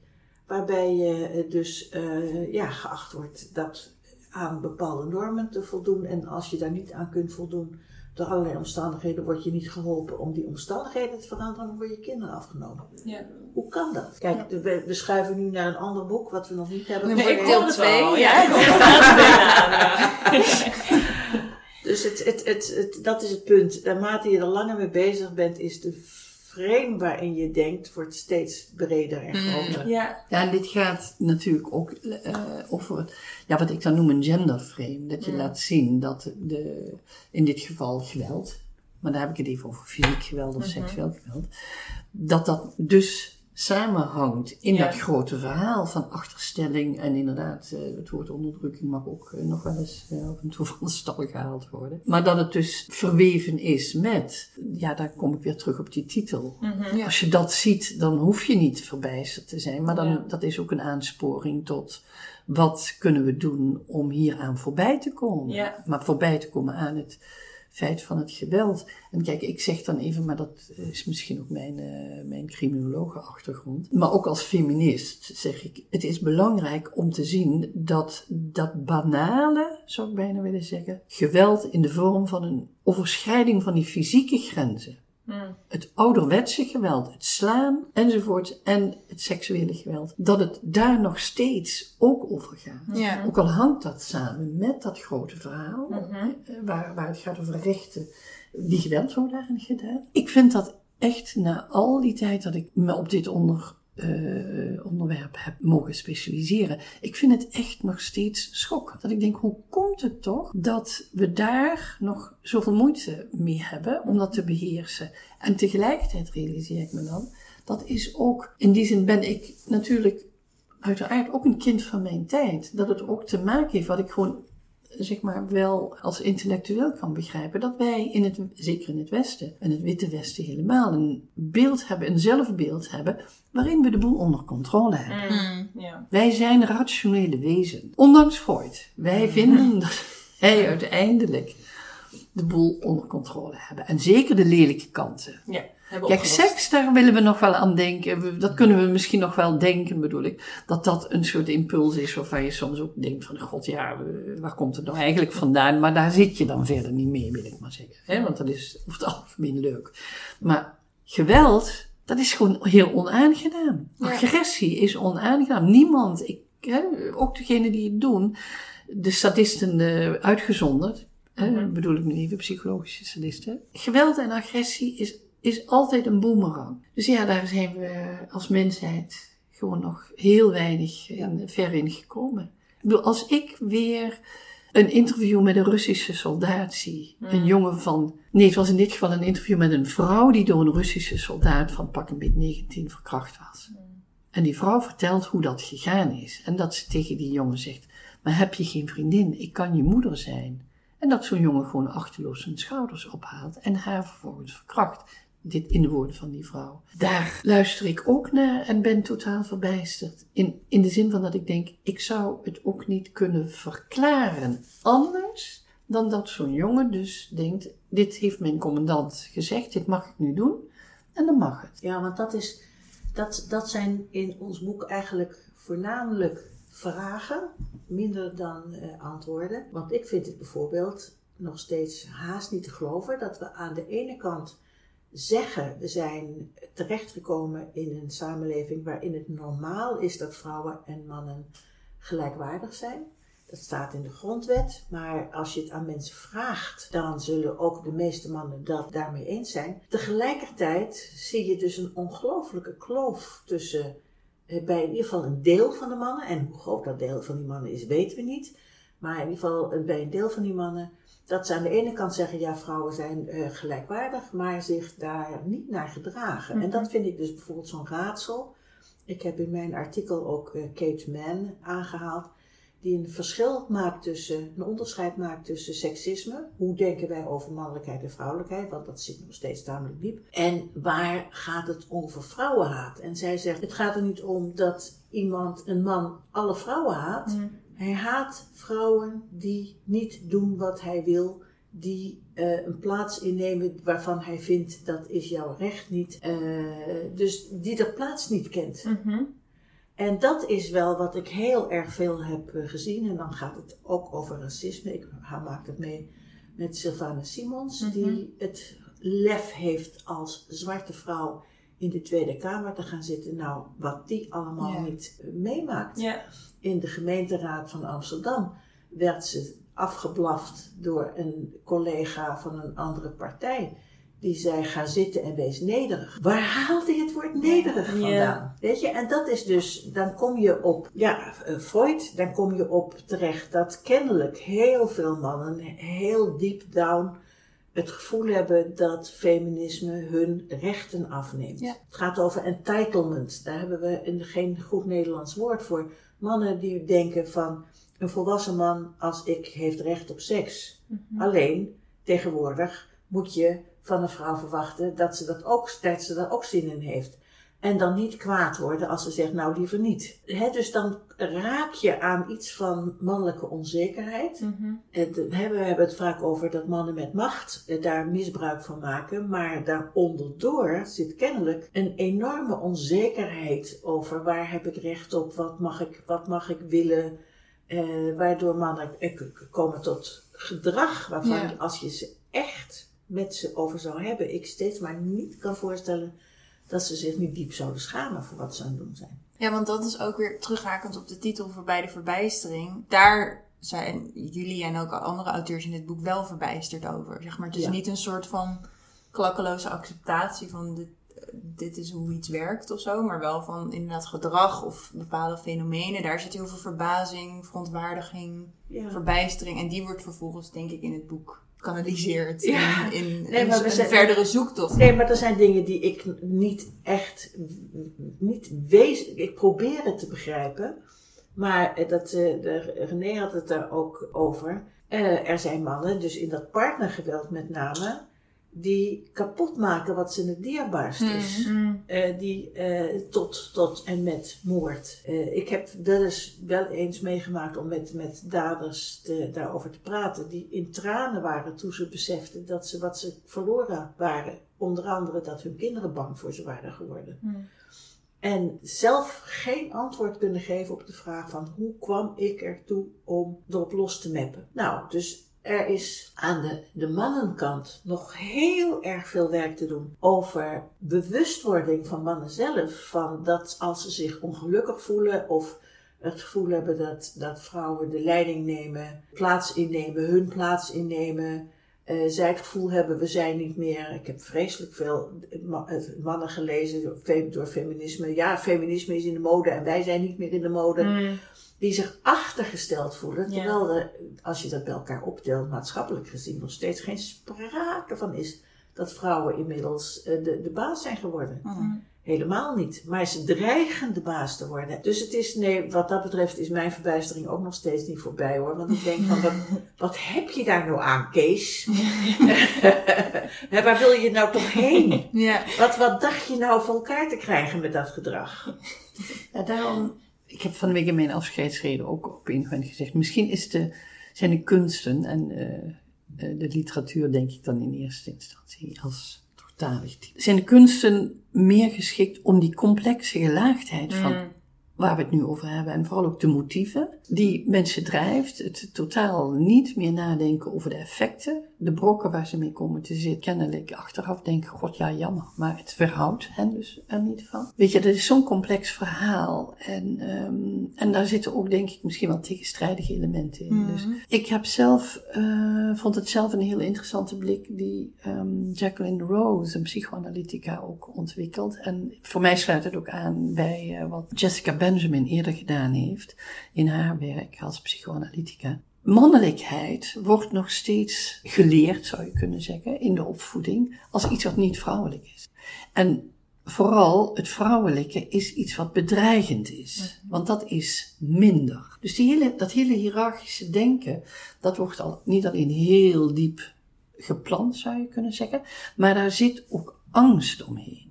Speaker 4: Waarbij je eh, dus eh, ja, geacht wordt dat aan bepaalde normen te voldoen. En als je daar niet aan kunt voldoen door allerlei omstandigheden, word je niet geholpen om die omstandigheden te veranderen, dan word je kinderen afgenomen.
Speaker 2: Ja.
Speaker 4: Hoe kan dat? Kijk, we, we schuiven nu naar een ander boek wat we nog niet hebben.
Speaker 3: Nee, ik deel twee,
Speaker 2: Ja, ik wil
Speaker 4: Dus het, het, het, het, dat is het punt. Naarmate je er langer mee bezig bent, is de frame waarin je denkt, wordt steeds breder en groter.
Speaker 2: Ja.
Speaker 5: Ja, en dit gaat natuurlijk ook eh, over ja, wat ik dan noem een genderframe. Dat je laat zien dat de, in dit geval geweld, maar daar heb ik het even over fysiek geweld of seksueel geweld, dat dat dus samenhangt in
Speaker 2: Ja.
Speaker 5: dat grote verhaal van achterstelling en inderdaad, eh, het woord onderdrukking mag ook eh, nog wel eens eh, af en toe van de stal gehaald worden. Maar dat het dus verweven is met, ja, daar kom ik weer terug op die titel.
Speaker 2: Mhm.
Speaker 5: Als je dat ziet, dan hoef je niet verbijsterd te zijn. Maar dan,
Speaker 2: Ja.
Speaker 5: dat is ook een aansporing tot wat kunnen we doen om hieraan voorbij te komen.
Speaker 2: Ja.
Speaker 5: Maar voorbij te komen aan het feit van het geweld. En kijk, ik zeg dan even, maar dat is misschien ook mijn, eh mijn criminologe achtergrond. Maar ook als feminist zeg ik, het is belangrijk om te zien dat dat banale, zou ik bijna willen zeggen, geweld in de vorm van een overschrijding van die fysieke grenzen
Speaker 2: Mm.
Speaker 5: het ouderwetse geweld, het slaan enzovoort en het seksuele geweld, dat het daar nog steeds ook over gaat.
Speaker 3: Ja.
Speaker 5: Ook al hangt dat samen met dat grote verhaal,
Speaker 2: Mhm.
Speaker 5: eh, waar, waar het gaat over rechten die geweld worden aangedaan. Ik vind dat echt na al die tijd dat ik me op dit onder, eh, onderwerp heb mogen specialiseren, ik vind het echt nog steeds schokkend. Dat ik denk, hoe komt het toch dat we daar nog zoveel moeite mee hebben om dat te beheersen? En tegelijkertijd realiseer ik me dan, dat is ook, in die zin ben ik natuurlijk uiteraard ook een kind van mijn tijd. Dat het ook te maken heeft wat ik gewoon zeg maar wel als intellectueel kan begrijpen. Dat wij in het, zeker in het Westen, en het Witte Westen helemaal, een beeld hebben, een zelfbeeld hebben, waarin we de boel onder controle hebben.
Speaker 3: Mm.
Speaker 2: Ja.
Speaker 5: Wij zijn rationele wezen. Ondanks Freud. Wij vinden dat wij uiteindelijk de boel onder controle hebben. En zeker de lelijke kanten.
Speaker 2: Ja. Hebben
Speaker 5: Kijk,
Speaker 2: opgelost.
Speaker 5: seks, daar willen we nog wel aan denken. Dat kunnen we misschien nog wel denken, bedoel ik. Dat dat een soort impuls is waarvan je soms ook denkt van... God, ja, waar komt het nou eigenlijk vandaan? Maar daar zit je dan verder niet mee, wil ik maar zeggen. Hè? Want dat is over het algemeen leuk. Maar geweld, dat is gewoon heel onaangenaam. Agressie is onaangenaam. Niemand, ik, hè, ook degenen die het doen... De sadisten eh, uitgezonderd... hè, bedoel ik nu even psychologische sadisten. Geweld en agressie is is altijd een boemerang. Dus ja, daar zijn we als mensheid gewoon nog heel weinig in, ver in gekomen. Ik bedoel, als ik weer een interview met een Russische soldaat zie, een jongen van, nee, het was in dit geval een interview met een vrouw die door een Russische soldaat van pak een beetje 19 verkracht was. En die vrouw vertelt hoe dat gegaan is. En dat ze tegen die jongen zegt, maar heb je geen vriendin? Ik kan je moeder zijn. En dat zo'n jongen gewoon achterloos zijn schouders ophaalt en haar vervolgens verkracht. Dit in de woorden van die vrouw. Daar luister ik ook naar en ben totaal verbijsterd. In, in de zin van dat ik denk, ik zou het ook niet kunnen verklaren anders dan dat zo'n jongen dus denkt, dit heeft mijn commandant gezegd, dit mag ik nu doen. En dan mag het.
Speaker 4: Ja, want dat, is, dat, dat zijn in ons boek eigenlijk voornamelijk vragen, minder dan eh, antwoorden. Want ik vind het bijvoorbeeld nog steeds haast niet te geloven dat we aan de ene kant zeggen we zijn terechtgekomen in een samenleving waarin het normaal is dat vrouwen en mannen gelijkwaardig zijn. Dat staat in de grondwet, maar als je het aan mensen vraagt, dan zullen ook de meeste mannen dat daarmee eens zijn. Tegelijkertijd zie je dus een ongelooflijke kloof tussen eh, bij in ieder geval een deel van de mannen, en hoe groot dat deel van die mannen is, weten we niet. Maar in ieder geval eh, bij een deel van die mannen, dat ze aan de ene kant zeggen, ja, vrouwen zijn eh, gelijkwaardig, maar zich daar niet naar gedragen. En dat vind ik dus bijvoorbeeld zo'n raadsel. Ik heb in mijn artikel ook eh, Kate Mann aangehaald, die een verschil maakt tussen, een onderscheid maakt tussen seksisme. Hoe denken wij over mannelijkheid en vrouwelijkheid? Want dat zit nog steeds tamelijk diep. En waar gaat het over vrouwenhaat? En zij zegt, het gaat er niet om dat iemand, een man, alle vrouwen haat.
Speaker 2: Mm.
Speaker 4: Hij haat vrouwen die niet doen wat hij wil, die eh, een plaats innemen waarvan hij vindt dat is jouw recht niet. Eh, dus die de plaats niet kent.
Speaker 2: Mhm.
Speaker 4: En dat is wel wat ik heel erg veel heb eh, gezien. En dan gaat het ook over racisme. Ik maak het mee met Sylvana Simons,
Speaker 2: Mhm.
Speaker 4: die het lef heeft als zwarte vrouw in de Tweede Kamer te gaan zitten. Nou, wat die allemaal
Speaker 3: Ja.
Speaker 4: niet eh, meemaakt.
Speaker 2: Ja.
Speaker 4: In de gemeenteraad van Amsterdam werd ze afgeblaft door een collega van een andere partij. Die zei, ga zitten en wees nederig. Waar haalt hij het woord nederig
Speaker 2: Ja.
Speaker 4: vandaan? Weet je, en dat is dus, dan kom je op, ja, eh, Freud, dan kom je op terecht dat kennelijk heel veel mannen heel deep down het gevoel hebben dat feminisme hun rechten afneemt.
Speaker 3: Ja.
Speaker 4: Het gaat over entitlement. Daar hebben we een- geen goed Nederlands woord voor. Mannen die denken van een volwassen man als ik heeft recht op seks. Alleen tegenwoordig moet je van een vrouw verwachten dat ze dat ook, dat ze daar ook zin in heeft. En dan niet kwaad worden als ze zegt, nou liever niet. Hè, dus dan raak je aan iets van mannelijke onzekerheid. Hè, we hebben het vaak over dat mannen met macht eh, daar misbruik van maken. Maar daaronderdoor zit kennelijk een enorme onzekerheid over waar heb ik recht op, wat mag ik, wat mag ik willen. eh, waardoor mannen eh, komen tot gedrag waarvan
Speaker 3: Ja.
Speaker 4: als je ze echt met ze over zou hebben, ik steeds maar niet kan voorstellen dat ze zich niet diep zouden schamen voor wat ze aan het doen zijn.
Speaker 3: Ja, want dat is ook weer terughakend op de titel voorbij de verbijstering. Daar zijn jullie en ook andere auteurs in dit boek wel verbijsterd over. Zeg maar, het is
Speaker 4: Ja.
Speaker 3: niet een soort van klakkeloze acceptatie van dit, dit is hoe iets werkt of zo. Maar wel van inderdaad gedrag of bepaalde fenomenen. Daar zit heel veel verbazing, verontwaardiging,
Speaker 4: Ja.
Speaker 3: verbijstering. En die wordt vervolgens denk ik in het boek kanaliseerd
Speaker 4: Ja.
Speaker 3: in, in
Speaker 4: Nee,
Speaker 3: een,
Speaker 4: zijn-
Speaker 3: verdere zoektocht.
Speaker 4: Nee, maar er zijn dingen die ik niet echt, niet wees, ik probeer het te begrijpen. Maar dat, eh, de, René had het daar ook over. Eh, er zijn mannen, dus in dat partnergeweld met name, die kapot maken wat ze het dierbaarst is.
Speaker 2: Mm.
Speaker 4: Eh, die eh, tot, tot en met moord. Eh, ik heb wel eens wel eens meegemaakt om met, met daders te, daarover te praten. Die in tranen waren toen ze beseften dat ze wat ze verloren waren. Onder andere dat hun kinderen bang voor ze waren geworden.
Speaker 2: Mm.
Speaker 4: En zelf geen antwoord kunnen geven op de vraag van hoe kwam ik ertoe om erop los te meppen. Nou, dus er is aan de, de mannenkant nog heel erg veel werk te doen over bewustwording van mannen zelf. Van dat als ze zich ongelukkig voelen of het gevoel hebben dat, dat vrouwen de leiding nemen, plaats innemen, hun plaats innemen. eh, zij het gevoel hebben, we zijn niet meer. Ik heb vreselijk veel eh, mannen gelezen door, door feminisme. Ja, feminisme is in de mode en wij zijn niet meer in de mode
Speaker 2: Mm.
Speaker 4: Die zich achtergesteld voelen.
Speaker 2: Ja.
Speaker 4: Terwijl er, als je dat bij elkaar optelt, maatschappelijk gezien nog steeds geen sprake van is dat vrouwen inmiddels eh, de, de baas zijn geworden.
Speaker 3: Mm.
Speaker 4: Helemaal niet. Maar ze dreigen de baas te worden. Dus het is, nee, wat dat betreft is mijn verbijstering ook nog steeds niet voorbij hoor. Want ik denk van, wat, wat heb je daar nou aan, Kees? Waar wil je nou toch heen?
Speaker 3: Ja.
Speaker 4: Wat, wat dacht je nou voor elkaar te krijgen met dat gedrag?
Speaker 5: Ja, daarom, ik heb van de week in mijn afscheidsreden ook op een gezegd, misschien is de, zijn de kunsten en eh, de literatuur, denk ik dan in eerste instantie, als type, zijn de kunsten meer geschikt om die complexe gelaagdheid van
Speaker 2: Mm.
Speaker 5: Waar we het nu over hebben en vooral ook de motieven die mensen drijft, het totaal niet meer nadenken over de effecten, de brokken waar ze mee komen te zitten, kennelijk achteraf denken, god ja jammer, maar het verhoudt hen dus er niet van. Weet je, dat is zo'n complex verhaal en, ehm, en daar zitten ook denk ik misschien wel tegenstrijdige elementen in.
Speaker 3: Mhm.
Speaker 5: Dus ik heb zelf, eh, vond het zelf een heel interessante blik die ehm, Jacqueline Rose, een psychoanalytica, ook ontwikkelt. En voor mij sluit het ook aan bij eh, wat Jessica Benjamin eerder gedaan heeft in haar werk als psychoanalytica. Mannelijkheid wordt nog steeds geleerd, zou je kunnen zeggen, in de opvoeding, als iets wat niet vrouwelijk is. En vooral het vrouwelijke is iets wat bedreigend is. Want dat is minder. Dus die hele, dat hele hiërarchische denken, dat wordt al niet alleen heel diep gepland, zou je kunnen zeggen, maar daar zit ook angst omheen.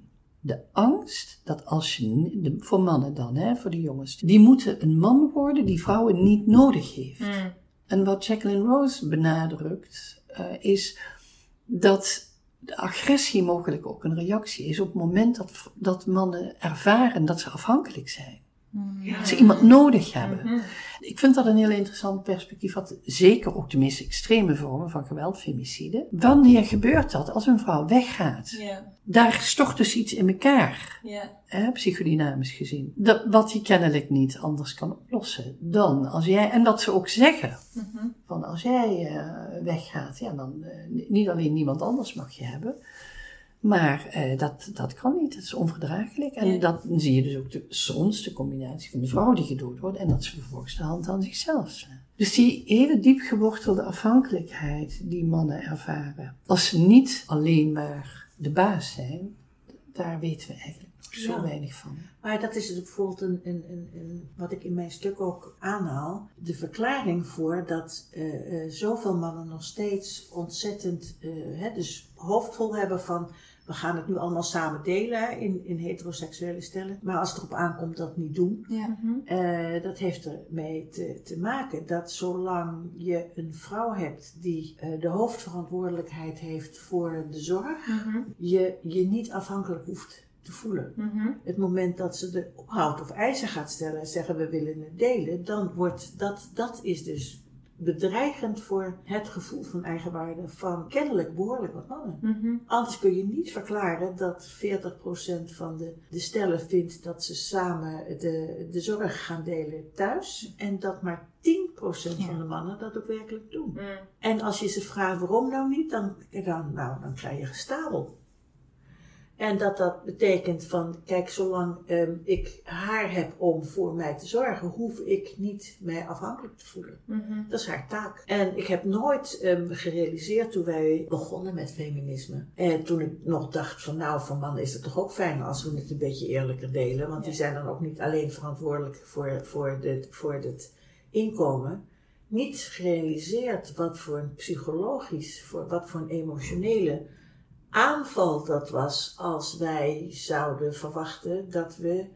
Speaker 5: De angst dat als je, voor mannen dan, hè, voor de jongens, die moeten een man worden die vrouwen niet nodig heeft.
Speaker 2: Mm.
Speaker 5: En wat Jacqueline Rose benadrukt, uh, is dat de agressie mogelijk ook een reactie is op het moment dat, dat mannen ervaren dat ze afhankelijk zijn. Dat ze iemand nodig hebben.
Speaker 2: Mhm.
Speaker 5: Ik vind dat een heel interessant perspectief, wat zeker ook de meest extreme vormen van geweld, femicide. Wanneer gebeurt dat als een vrouw weggaat? Daar stort dus iets in elkaar, hè, psychodynamisch gezien. Dat, wat hij kennelijk niet anders kan oplossen dan als jij, en dat ze ook zeggen,
Speaker 2: Mhm.
Speaker 5: van als jij eh, weggaat, ja, dan eh, niet alleen niemand anders mag je hebben. Maar eh, dat, dat kan niet, dat is onverdraaglijk. En
Speaker 2: Ja.
Speaker 5: dat zie je dus ook de, soms de combinatie van de vrouw die gedood wordt en dat ze vervolgens de hand aan zichzelf slaan. Dus die hele diep gewortelde afhankelijkheid die mannen ervaren, als ze niet alleen maar de baas zijn, daar weten we eigenlijk zo
Speaker 4: Ja.
Speaker 5: weinig van.
Speaker 4: Maar dat is bijvoorbeeld een, een, een, een, wat ik in mijn stuk ook aanhaal. De verklaring voor dat eh, eh, zoveel mannen nog steeds ontzettend hè, dus hoofdvol hebben van we gaan het nu allemaal samen delen in, in heteroseksuele stellen. Maar als het erop aankomt dat niet doen.
Speaker 3: Ja.
Speaker 2: Mhm.
Speaker 4: Eh, dat heeft ermee te, te maken dat zolang je een vrouw hebt die eh, de hoofdverantwoordelijkheid heeft voor de zorg,
Speaker 2: Mhm.
Speaker 4: je je niet afhankelijk hoeft te voelen.
Speaker 2: Mhm.
Speaker 4: Het moment dat ze er ophoudt of eisen gaat stellen en zeggen we willen het delen, dan wordt dat, dat is dus bedreigend voor het gevoel van eigenwaarde van kennelijk behoorlijk wat mannen.
Speaker 2: Mhm.
Speaker 4: Anders kun je niet verklaren dat 40% van de, de stellen vindt dat ze samen de, de zorg gaan delen thuis en dat maar 10% van de mannen dat ook werkelijk doen.
Speaker 2: Mhm.
Speaker 4: En als je ze vraagt waarom nou niet, dan, dan, nou, dan krijg je gestapel. En dat dat betekent van, kijk, zolang ehm, ik haar heb om voor mij te zorgen, hoef ik niet mij afhankelijk te voelen.
Speaker 2: Mhm.
Speaker 4: Dat is haar taak. En ik heb nooit ehm, gerealiseerd toen wij begonnen met feminisme. En toen ik nog dacht van nou, voor mannen is het toch ook fijn als we het een beetje eerlijker delen. Want die zijn dan ook niet alleen verantwoordelijk voor, voor, dit, voor het inkomen. Niet gerealiseerd wat voor een psychologisch, voor wat voor een emotionele aanval dat was als wij zouden verwachten dat we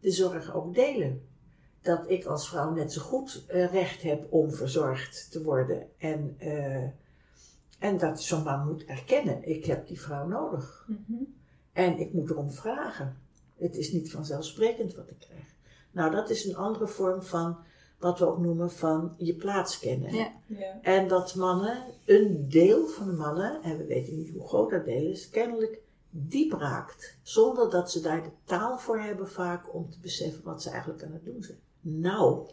Speaker 4: de zorg ook delen dat ik als vrouw net zo goed eh, recht heb om verzorgd te worden. En, eh, en dat zo'n man moet erkennen, ik heb die vrouw nodig.
Speaker 2: Mhm.
Speaker 4: En ik moet erom vragen. Het is niet vanzelfsprekend wat ik krijg. Nou, dat is een andere vorm van wat we ook noemen van je plaats kennen.
Speaker 3: Ja.
Speaker 2: Ja.
Speaker 4: En dat mannen, een deel van de mannen, en we weten niet hoe groot dat deel is, kennelijk diep raakt. Zonder dat ze daar de taal voor hebben vaak om te beseffen wat ze eigenlijk aan het doen zijn. Nou,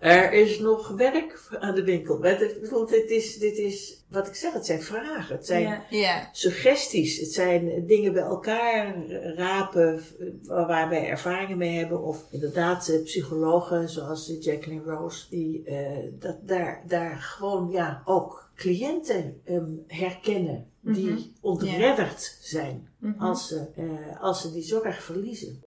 Speaker 4: er is nog werk aan de winkel. Dit is, dit is, wat ik zeg, het zijn vragen. Het zijn
Speaker 2: Ja.
Speaker 3: Ja.
Speaker 4: suggesties. Het zijn dingen bij elkaar rapen eh, waar wij ervaringen mee hebben. Of inderdaad eh, psychologen zoals eh, Jacqueline Rose. Die eh, dat, daar, daar gewoon ja, ook cliënten ehm, herkennen. Die
Speaker 2: Mhm.
Speaker 4: ontredderd zijn
Speaker 2: Mhm.
Speaker 4: als, ze, eh, als ze die zorg verliezen.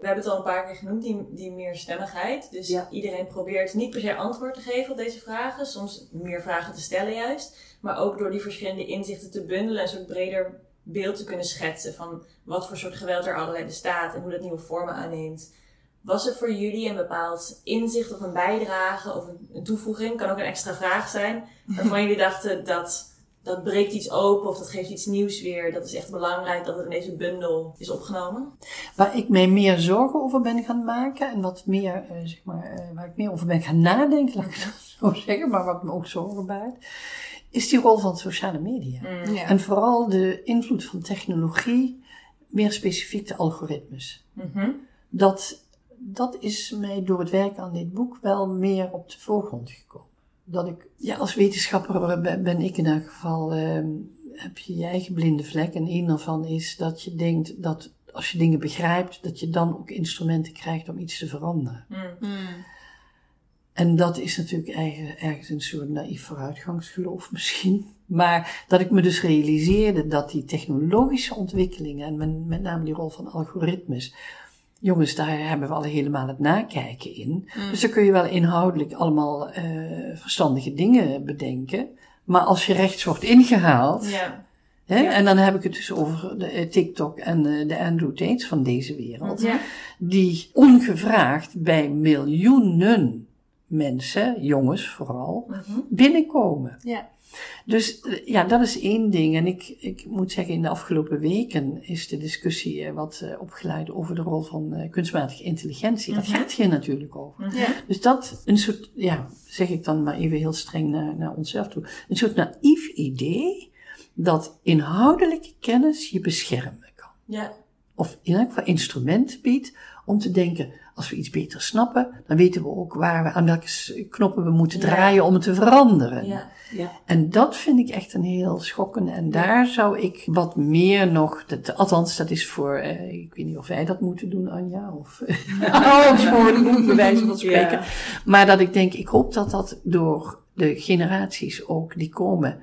Speaker 2: We hebben het al een paar keer genoemd, die, die meerstemmigheid. Dus
Speaker 4: Ja.
Speaker 2: iedereen probeert niet per se antwoord te geven op deze vragen. Soms meer vragen te stellen juist. Maar ook door die verschillende inzichten te bundelen. Een soort breder beeld te kunnen schetsen. Van wat voor soort geweld er allerlei bestaat. En hoe dat nieuwe vormen aanneemt. Was er voor jullie een bepaald inzicht of een bijdrage of een, een toevoeging? Kan ook een extra vraag zijn. Waarvan jullie dachten dat dat breekt iets open of dat geeft iets nieuws weer. Dat is echt belangrijk dat het in deze bundel is opgenomen.
Speaker 5: Waar ik mij meer zorgen over ben gaan maken en wat meer, eh, zeg maar, eh, waar ik meer over ben gaan nadenken, laat ik het zo zeggen, maar wat me ook zorgen baart, is die rol van sociale media.
Speaker 2: Mm.
Speaker 3: Ja.
Speaker 5: En vooral de invloed van technologie, meer specifiek de algoritmes.
Speaker 2: Mhm.
Speaker 5: Dat, dat is mij door het werken aan dit boek wel meer op de voorgrond gekomen. Dat ik, ja, als wetenschapper ben, ben ik in elk geval, ehm, heb je je eigen blinde vlek. En een daarvan is dat je denkt dat als je dingen begrijpt, dat je dan ook instrumenten krijgt om iets te veranderen.
Speaker 2: Mm.
Speaker 3: Mm.
Speaker 5: En dat is natuurlijk eigen- ergens een soort naïef vooruitgangsgeloof misschien. Maar dat ik me dus realiseerde dat die technologische ontwikkelingen, en met name die rol van algoritmes, jongens, daar hebben we al helemaal het nakijken in. Dus dan kun je wel inhoudelijk allemaal eh, verstandige dingen bedenken. Maar als je rechts wordt ingehaald,
Speaker 2: Ja.
Speaker 5: hè, en dan heb ik het dus over de, eh, TikTok en eh, de Andrew Tates van deze wereld
Speaker 2: Ja.
Speaker 5: die ongevraagd bij miljoenen mensen, jongens vooral,
Speaker 2: Mhm.
Speaker 5: binnenkomen.
Speaker 3: Ja.
Speaker 5: Dus eh, ja, dat is één ding. En ik, ik moet zeggen, in de afgelopen weken is de discussie eh, wat eh, opgeleid over de rol van eh, kunstmatige intelligentie. Dat
Speaker 2: Mhm.
Speaker 5: gaat hier natuurlijk over.
Speaker 2: Mhm.
Speaker 3: Ja.
Speaker 5: Dus dat, een soort, ja, zeg ik dan maar even heel streng naar, naar onszelf toe, een soort naïef idee dat inhoudelijke kennis je beschermen kan
Speaker 2: Ja.
Speaker 5: Of in elk geval instrumenten biedt om te denken, als we iets beter snappen, dan weten we ook waar we, aan welke knoppen we moeten draaien om het te veranderen.
Speaker 2: Ja.
Speaker 4: Ja.
Speaker 5: En dat vind ik echt een heel schokkende. En daar zou ik wat meer nog, dat, althans dat is voor, eh, ik weet niet of wij dat moeten doen, Anja, of ons voor bij wijze van spreken.
Speaker 4: Ja.
Speaker 5: Maar dat ik denk, ik hoop dat dat door de generaties ook die komen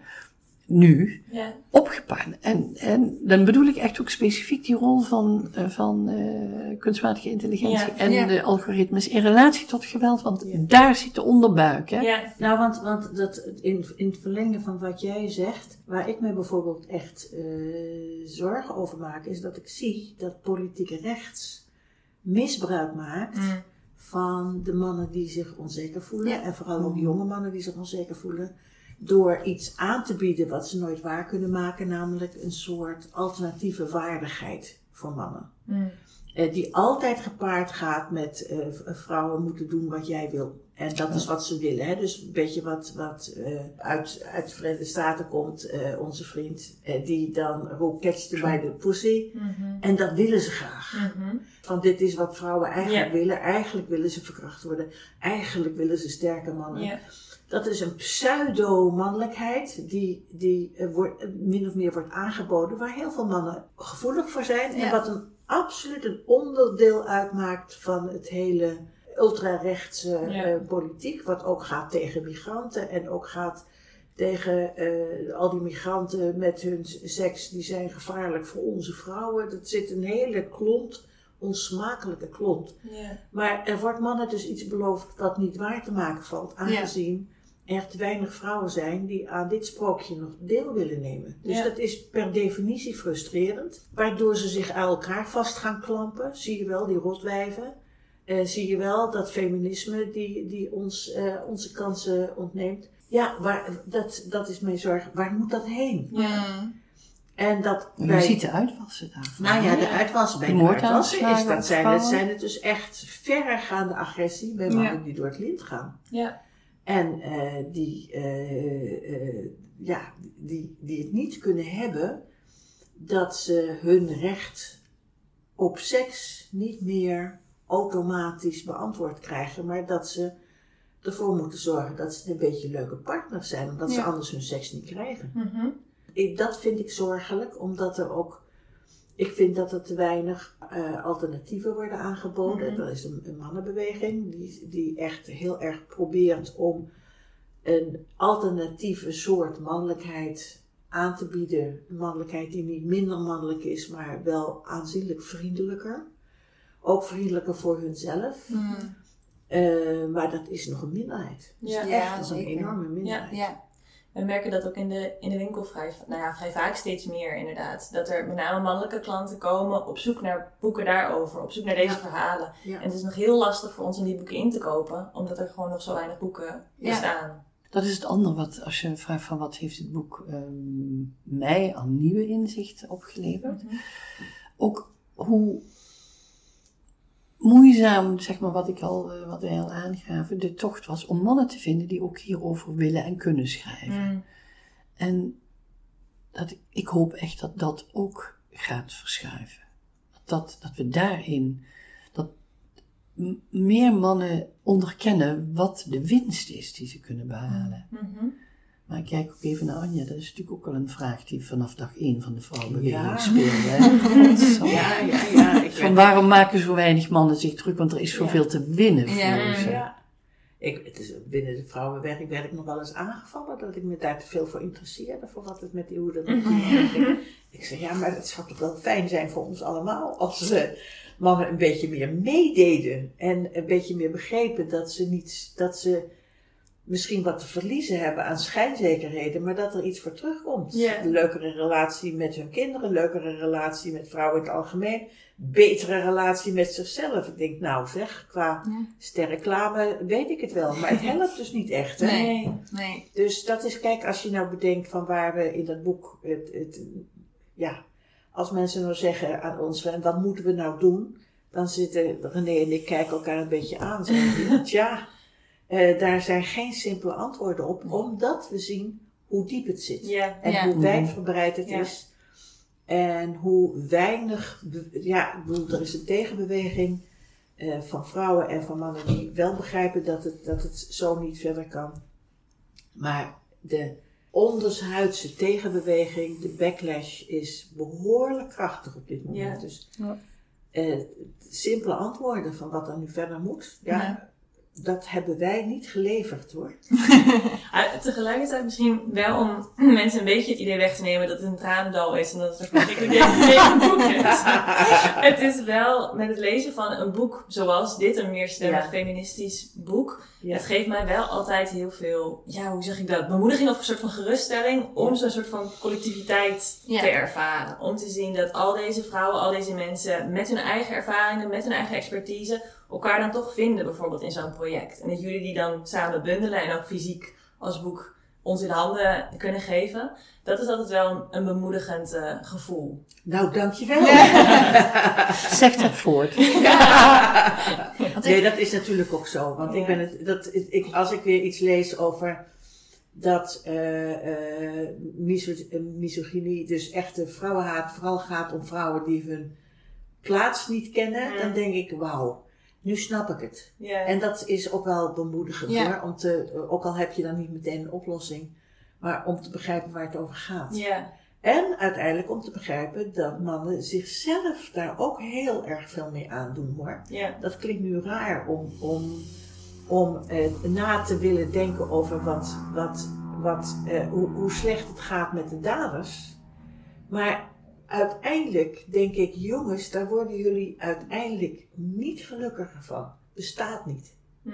Speaker 5: nu,
Speaker 2: Ja.
Speaker 5: opgepakt. En, en dan bedoel ik echt ook specifiek die rol van, eh, van eh, kunstmatige intelligentie
Speaker 2: Ja,
Speaker 5: en
Speaker 3: ja.
Speaker 5: de algoritmes in relatie tot geweld, want daar zit de onderbuik. Hè?
Speaker 2: Ja.
Speaker 4: Nou, want, want dat, in, in het verlengen van wat jij zegt, waar ik me bijvoorbeeld echt eh, zorgen over maak, is dat ik zie dat politieke rechts misbruik maakt
Speaker 2: Mm.
Speaker 4: van de mannen die zich onzeker voelen.
Speaker 3: Ja.
Speaker 4: En vooral ook jonge mannen die zich onzeker voelen. Door iets aan te bieden wat ze nooit waar kunnen maken, namelijk een soort alternatieve waardigheid voor mannen.
Speaker 2: Mm.
Speaker 4: Eh, die altijd gepaard gaat met eh, vrouwen moeten doen wat jij wil. En dat is wat ze willen. Hè? Dus een beetje wat, wat eh, uit, uit de Verenigde Staten komt, onze vriend, die dan roept catch the by the pussy.
Speaker 2: Mhm.
Speaker 4: En dat willen ze graag.
Speaker 2: Mhm.
Speaker 4: Van dit is wat vrouwen eigenlijk willen. Eigenlijk willen ze verkracht worden. Eigenlijk willen ze sterke mannen. Dat is een pseudo-mannelijkheid die, die eh, wordt, eh, min of meer wordt aangeboden, waar heel veel mannen gevoelig voor zijn. En wat een absoluut een onderdeel uitmaakt van het hele ultrarechtse
Speaker 2: Ja.
Speaker 4: eh, politiek, wat ook gaat tegen migranten en ook gaat tegen al die migranten met hun seks, die zijn gevaarlijk voor onze vrouwen. Dat zit een hele klont, onsmakelijke klont.
Speaker 2: Ja.
Speaker 4: Maar er wordt mannen dus iets beloofd dat niet waar te maken valt, aangezien er te weinig vrouwen zijn die aan dit sprookje nog deel willen nemen. Dus
Speaker 2: Ja.
Speaker 4: dat is per definitie frustrerend, waardoor ze zich aan elkaar vast gaan klampen. Zie je wel, die rotwijven. Eh, zie je wel dat feminisme die, die ons eh, onze kansen ontneemt. Ja, waar, dat, dat is mijn zorg. Waar moet dat heen?
Speaker 3: Mm.
Speaker 4: En dat
Speaker 5: En
Speaker 4: bij-
Speaker 5: Hoe ziet de uitwassen daarvan?
Speaker 4: nou ja, de uitwassen bij
Speaker 5: De
Speaker 4: de,
Speaker 5: moordaanslagen
Speaker 4: uitwassen is dat zijn, het zijn het dus echt verregaande agressie bij mannen
Speaker 3: Ja.
Speaker 4: die door het lint gaan.
Speaker 2: Ja.
Speaker 4: En eh, die, eh, eh, ja, die, die het niet kunnen hebben dat ze hun recht op seks niet meer automatisch beantwoord krijgen, maar dat ze ervoor moeten zorgen dat ze een beetje leuke partners zijn, omdat ze anders hun seks niet krijgen.
Speaker 2: Mhm.
Speaker 4: Ik, dat vind ik zorgelijk, omdat er ook. Ik vind dat er te weinig eh, alternatieven worden aangeboden.
Speaker 2: Mhm.
Speaker 4: Er is een, een mannenbeweging die, die echt heel erg probeert om een alternatieve soort mannelijkheid aan te bieden. Een mannelijkheid die niet minder mannelijk is, maar wel aanzienlijk vriendelijker. Ook vriendelijker voor hunzelf.
Speaker 3: Mm.
Speaker 4: Eh, maar dat is nog een minderheid. Dat is
Speaker 2: Ja.
Speaker 4: echt
Speaker 3: Ja,
Speaker 4: nog een
Speaker 3: zeker.
Speaker 4: enorme minderheid.
Speaker 3: Ja.
Speaker 2: We merken dat ook in de, in de winkel vrij, nou ja, vrij vaak steeds meer inderdaad. Dat er met name mannelijke klanten komen op zoek naar boeken daarover, op zoek naar deze
Speaker 4: Ja.
Speaker 2: verhalen.
Speaker 4: Ja.
Speaker 2: En het is nog heel lastig voor ons om die boeken in te kopen, omdat er gewoon nog zo weinig boeken
Speaker 3: Ja.
Speaker 2: bestaan.
Speaker 5: Dat is het andere wat, als je vraagt van wat heeft het boek ehm, mij aan nieuwe inzichten opgeleverd.
Speaker 2: Mhm.
Speaker 5: Ook hoe moeizaam, zeg maar, wat, ik al, eh, wat wij al aangaven, de tocht was om mannen te vinden die ook hierover willen en kunnen schrijven.
Speaker 2: Mm.
Speaker 5: En dat, ik- hoop echt dat dat ook gaat verschuiven. Dat, dat we daarin, dat meer mannen onderkennen wat de winst is die ze kunnen behalen.
Speaker 2: Mhm.
Speaker 5: Maar ik kijk ook even naar Anja, dat is natuurlijk ook wel een vraag die vanaf dag één van de vrouwenbeweging
Speaker 4: Ja.
Speaker 5: speelde.
Speaker 4: Ja, ja, ja. Ik
Speaker 5: Van waarom maken zo weinig mannen zich druk? Want er is zoveel te winnen voor
Speaker 3: Ja.
Speaker 5: ze.
Speaker 4: Ja. Ik, het is, binnen de vrouwenwerk werd ik nog wel eens aangevallen dat ik me daar te veel voor interesseerde, voor wat het met die hoe dat met die ging. Ik zei, ja, maar het zou toch wel fijn zijn voor ons allemaal als uh, mannen een beetje meer meededen en een beetje meer begrepen dat ze niet, dat ze misschien wat te verliezen hebben aan schijnzekerheden, maar dat er iets voor terugkomt. Een leukere relatie met hun kinderen, leukere relatie met vrouwen in het algemeen, betere relatie met zichzelf. Ik denk, nou zeg, qua
Speaker 3: Ja.
Speaker 4: sterreclame weet ik het wel, maar het helpt dus niet echt. Hè?
Speaker 3: Nee. Nee.
Speaker 4: Dus dat is, kijk, als je nou bedenkt van waar we in dat boek, het, het, ja, als mensen nou zeggen aan ons, en wat moeten we nou doen? Dan zitten René en ik kijken elkaar een beetje aan. Zeggen, tja, eh, daar zijn geen simpele antwoorden op, omdat we zien hoe diep het zit.
Speaker 2: Ja.
Speaker 4: En
Speaker 3: Ja.
Speaker 4: hoe wijdverbreid het
Speaker 2: Ja.
Speaker 4: is. En hoe weinig, ja, ik bedoel, er is een tegenbeweging eh, van vrouwen en van mannen die wel begrijpen dat het, dat het zo niet verder kan. Maar de ondershuidse tegenbeweging, de backlash, is behoorlijk krachtig op dit moment.
Speaker 2: Ja.
Speaker 4: Dus
Speaker 3: Ja.
Speaker 4: eh, simpele antwoorden van wat er nu verder moet, ja,
Speaker 3: Ja.
Speaker 4: Dat hebben wij niet geleverd hoor.
Speaker 2: Tegelijkertijd misschien wel om mensen een beetje het idee weg te nemen dat het een tranendal is en dat het een verschrikkelijk boek is. het is wel met het lezen van een boek zoals dit, een meerstemmig
Speaker 4: Ja.
Speaker 2: feministisch boek,
Speaker 4: Ja.
Speaker 2: het geeft mij wel altijd heel veel, ja hoe zeg ik dat, bemoediging of een soort van geruststelling om zo'n soort van collectiviteit
Speaker 3: Ja.
Speaker 2: te ervaren. Om te zien dat al deze vrouwen, al deze mensen met hun eigen ervaringen, met hun eigen expertise elkaar dan toch vinden bijvoorbeeld in zo'n project. En dat jullie die dan samen bundelen en ook fysiek als boek ons in handen kunnen geven. Dat is altijd wel een, bemoedigend eh, gevoel.
Speaker 4: Nou, dankjewel.
Speaker 5: Zeg dat voort.
Speaker 3: Want
Speaker 4: Nee, dat is natuurlijk ook zo. Want ik
Speaker 2: Ja.
Speaker 4: ben het, dat, ik, als ik weer iets lees over dat eh, eh, miso- eh, misogynie, dus echte vrouwenhaat, vooral gaat om vrouwen die hun plaats niet kennen,
Speaker 2: Ja.
Speaker 4: dan denk ik, wauw, nu snap ik het.
Speaker 2: Ja.
Speaker 4: En dat is ook wel bemoedigend hoor, om te, ook al heb je dan niet meteen een oplossing, maar om te begrijpen waar het over gaat.
Speaker 2: ja.
Speaker 4: En uiteindelijk om te begrijpen dat mannen zichzelf daar ook heel erg veel mee aandoen hoor.
Speaker 2: Ja.
Speaker 4: Dat klinkt nu raar om, om, om eh, na te willen denken over wat, wat, wat, eh, hoe, hoe slecht het gaat met de daders. Maar uiteindelijk denk ik, jongens, daar worden jullie uiteindelijk niet gelukkiger van. Bestaat niet.
Speaker 2: Hm.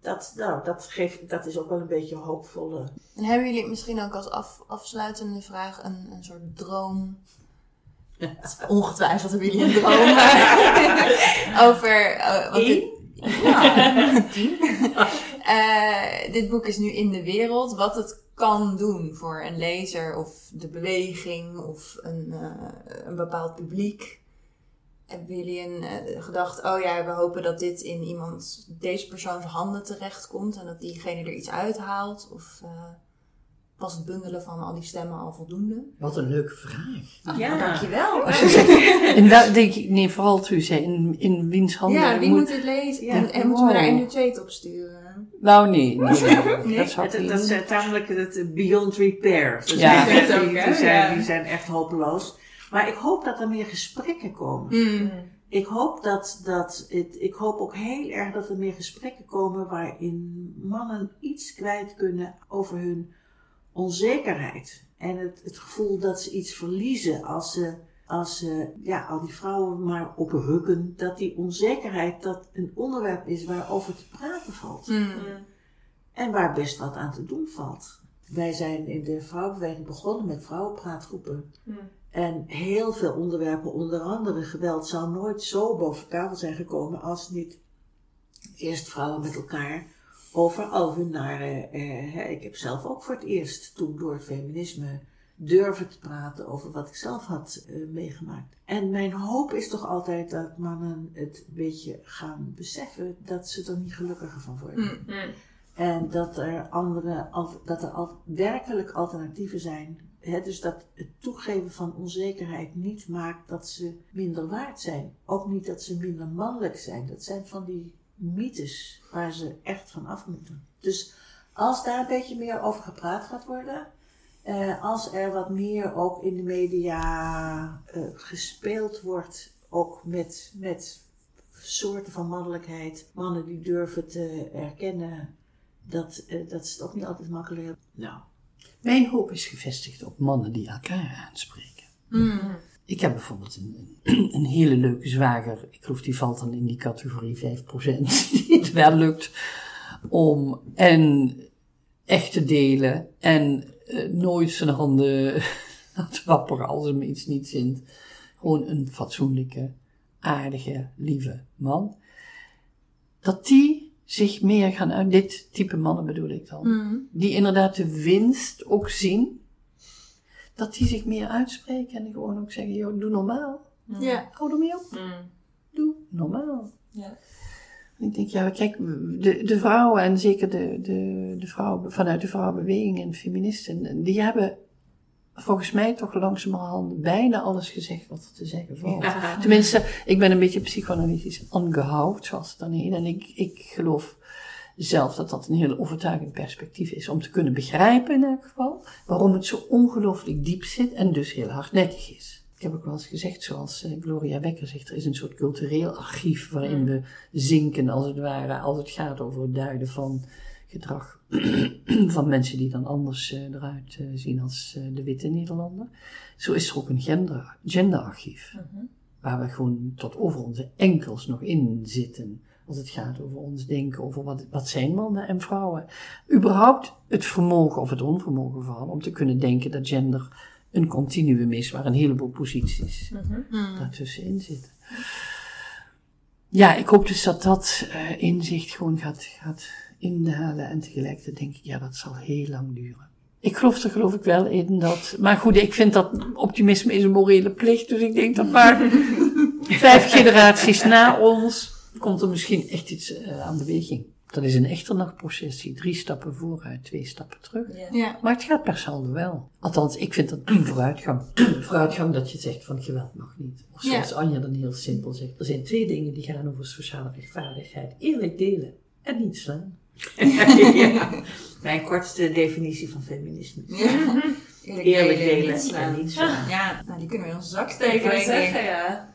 Speaker 4: Dat, nou, dat, geeft, dat is ook wel een beetje hoopvolle.
Speaker 3: en hebben jullie misschien ook als af, afsluitende vraag een, een soort droom? Ongetwijfeld hebben jullie een droom. over. eh, want dit, ja, tien. Eh, dit boek is nu in de wereld. Wat het kan doen voor een lezer of de beweging of een, eh, een bepaald publiek. Hebben jullie een eh, gedacht, oh ja, we hopen dat dit in iemand, deze persoons handen terechtkomt en dat diegene er iets uithaalt? Of eh, was het bundelen van al die stemmen al voldoende?
Speaker 5: Wat een leuke vraag.
Speaker 2: Ja.
Speaker 3: Dankjewel.
Speaker 5: En daar denk ik, nee, vooral zei in, in wiens handen
Speaker 3: Ja, wie
Speaker 5: moet-
Speaker 3: moet dit lezen?
Speaker 4: Ja.
Speaker 3: En, en moeten we daar een nu twee op sturen?
Speaker 5: Nou, nee, nee, nee,
Speaker 3: Nee?
Speaker 5: dat
Speaker 4: Het,
Speaker 5: niet
Speaker 4: dat is eh, tamelijk het beyond repair. Dus
Speaker 5: Ja.
Speaker 4: die,
Speaker 3: Dat
Speaker 4: die,
Speaker 3: ook, hè?
Speaker 4: die zijn, die zijn echt hopeloos. Maar ik hoop dat er meer gesprekken komen.
Speaker 3: Mm.
Speaker 4: Ik hoop, dat, dat het, ik hoop ook heel erg dat er meer gesprekken komen waarin mannen iets kwijt kunnen over hun onzekerheid. En het, het gevoel dat ze iets verliezen als ze, als ze ja, al die vrouwen maar oprukken. Dat die onzekerheid dat een onderwerp is waarover te praten valt.
Speaker 3: Mm.
Speaker 4: En waar best wat aan te doen valt. Wij zijn in de vrouwenbeweging begonnen met vrouwenpraatgroepen.
Speaker 2: Mm.
Speaker 4: En heel veel onderwerpen, onder andere geweld, zou nooit zo boven tafel zijn gekomen als niet eerst vrouwen met elkaar over al hun nare. Eh, hè, ik heb zelf ook voor het eerst toen door het feminisme durven te praten over wat ik zelf had eh, meegemaakt. En mijn hoop is toch altijd dat mannen het een beetje gaan beseffen dat ze er niet gelukkiger van worden.
Speaker 3: Mm.
Speaker 2: Mm.
Speaker 4: En dat er andere, dat er al, werkelijk alternatieven zijn. Hè, dus dat het toegeven van onzekerheid niet maakt dat ze minder waard zijn. Ook niet dat ze minder mannelijk zijn. Dat zijn van die mythes waar ze echt van af moeten. Dus als daar een beetje meer over gepraat gaat worden. Eh, als er wat meer ook in de media eh, gespeeld wordt, ook met, met soorten van mannelijkheid. Mannen die durven te erkennen dat, eh, dat ze het ook niet altijd makkelijk hebben.
Speaker 5: Nou, mijn hoop is gevestigd op mannen die elkaar aanspreken.
Speaker 3: Mm.
Speaker 5: Ik heb bijvoorbeeld een, een, een hele leuke zwager. Ik geloof die valt dan in die categorie 5%. Die het wel lukt om en echt te delen en eh, nooit zijn handen laten wapperen als hem iets niet zint. Gewoon een fatsoenlijke, aardige, lieve man. Dat die zich meer gaan uit, dit type mannen bedoel ik dan,
Speaker 3: Mm.
Speaker 5: die inderdaad de winst ook zien, dat die zich meer uitspreken en gewoon ook zeggen, joh, doe normaal.
Speaker 3: Ja.
Speaker 5: Hou ermee op.
Speaker 2: Mm.
Speaker 5: Doe normaal.
Speaker 2: Ja.
Speaker 5: Ik denk, ja, kijk, de, de vrouwen en zeker de, de, de vrouwen vanuit de vrouwenbeweging en feministen, die hebben volgens mij toch langzamerhand bijna alles gezegd wat er te zeggen valt. Tenminste, ik ben een beetje psychoanalytisch aangehouden, zoals het dan heet. En ik, ik geloof zelf dat dat een heel overtuigend perspectief is om te kunnen begrijpen in elk geval waarom het zo ongelooflijk diep zit en dus heel hardnekkig is. Ik heb ook wel eens gezegd, zoals eh, Gloria Wekker zegt, er is een soort cultureel archief waarin we zinken als het ware als het gaat over het duiden van gedrag van mensen die dan anders eh, eruit eh, zien als de witte Nederlander. Zo is er ook een gender, genderarchief. Waar we gewoon tot over onze enkels nog in zitten. Als het gaat over ons denken, over wat, wat zijn mannen en vrouwen. Überhaupt het vermogen of het onvermogen vooral om te kunnen denken dat gender een continuum is waar een heleboel posities
Speaker 3: Mm.
Speaker 5: daartussenin zitten. Ja, ik hoop dus dat dat eh, inzicht gewoon gaat, gaat indalen. En tegelijkertijd denk ik, ja, dat zal heel lang duren. Ik geloof er geloof ik wel in dat... Maar goed, ik vind dat optimisme is een morele plicht. Dus ik denk dat maar vijf generaties na ons... komt er misschien echt iets eh, aan beweging. Dat is een echternachprocessie. Drie stappen vooruit, twee stappen terug.
Speaker 2: Ja.
Speaker 3: Ja.
Speaker 5: Maar het gaat per saldo wel. Althans, ik vind dat vooruitgang. Vooruitgang dat je zegt van geweld mag niet. Of
Speaker 3: Ja.
Speaker 5: zoals Anja dan heel simpel zegt. Er zijn twee dingen die gaan over sociale rechtvaardigheid. Eerlijk delen en niet slaan.
Speaker 4: ja. Mijn kortste definitie van feminisme.
Speaker 3: Ja.
Speaker 4: Eerlijk delen en niet slaan.
Speaker 3: Ja, nou die kunnen we in onze zak steken, ik.
Speaker 2: zeggen, ja.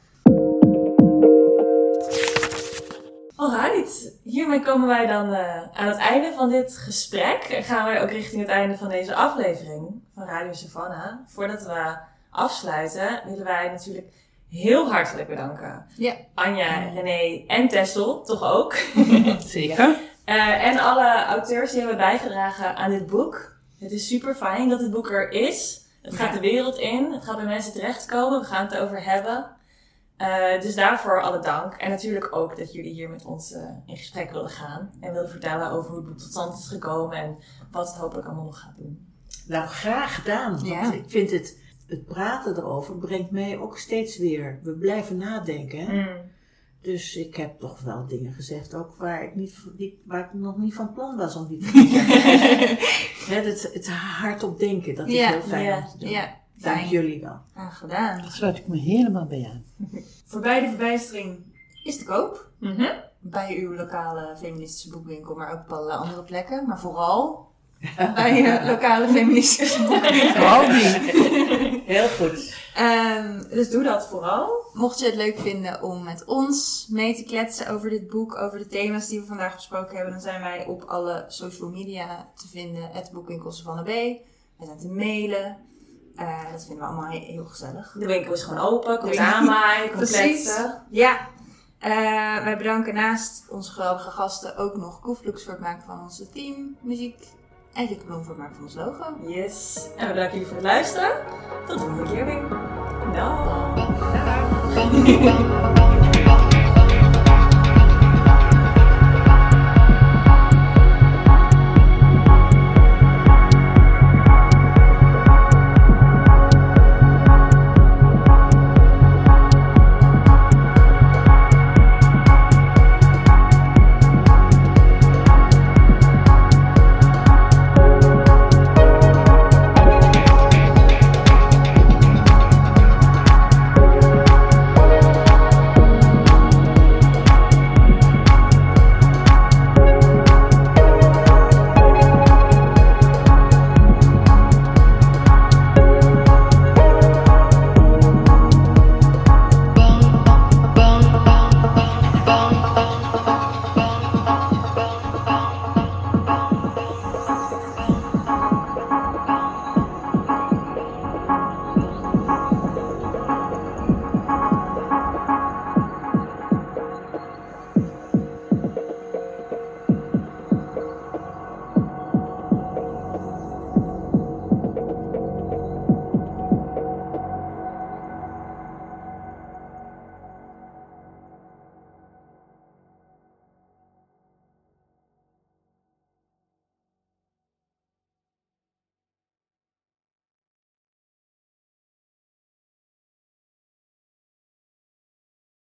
Speaker 2: Alright, hiermee komen wij dan eh, aan het einde van dit gesprek. En gaan wij ook richting het einde van deze aflevering van Radio Savannah. Voordat we afsluiten, willen wij natuurlijk heel hartelijk bedanken.
Speaker 3: Ja.
Speaker 2: Anja, René en Tessel, toch ook.
Speaker 5: Zeker.
Speaker 2: Eh, en alle auteurs die hebben bijgedragen aan dit boek. Het is super fijn dat dit boek er is. Het gaat de wereld in. Het gaat bij mensen terechtkomen. We gaan het erover hebben. Eh, dus daarvoor alle dank. En natuurlijk ook dat jullie hier met ons eh, in gesprek wilden gaan. En wilden vertellen over hoe het boek tot stand is gekomen. En wat het hopelijk allemaal nog gaat doen.
Speaker 4: Nou, graag gedaan. Want
Speaker 3: Ja.
Speaker 4: ik vind het, het praten erover brengt mij ook steeds weer. We blijven nadenken. Hè? Dus ik heb toch wel dingen gezegd, ook waar ik, niet, waar ik nog niet van plan was om die te zeggen. Het, het hardop denken, dat is
Speaker 3: Ja,
Speaker 4: heel fijn
Speaker 2: ja,
Speaker 4: om te doen.
Speaker 3: Ja,
Speaker 4: Dank jullie wel.
Speaker 3: Graag gedaan.
Speaker 5: Daar sluit ik me helemaal bij aan.
Speaker 3: Voorbij de verbijstering is te koop.
Speaker 2: Mhm.
Speaker 3: Bij uw lokale feministische boekwinkel, maar ook op allerlei andere plekken. Maar vooral bij je lokale feministische boekwinkel.
Speaker 5: Vooral die.
Speaker 4: Heel goed.
Speaker 3: Ehm,
Speaker 2: Dus doe dat vooral.
Speaker 3: mocht je het leuk vinden om met ons mee te kletsen over dit boek, over de thema's die we vandaag besproken hebben, dan zijn wij op alle social media te vinden. Het boekwinkel Savannah B. Wij zijn te mailen. Eh, dat vinden we allemaal he- heel gezellig.
Speaker 2: De winkel is gewoon open. Kom
Speaker 3: winkel-
Speaker 2: aanmaaien. Kom
Speaker 3: Precies.
Speaker 2: kletsen.
Speaker 3: Ja. Eh, wij bedanken naast onze geweldige gasten ook nog Koeflux voor het maken van onze teammuziek. En Lieke Bloem voor het maken van ons logo.
Speaker 2: Yes. En we bedanken jullie voor het luisteren. Tot de volgende keer weer. Dag.
Speaker 4: Dag.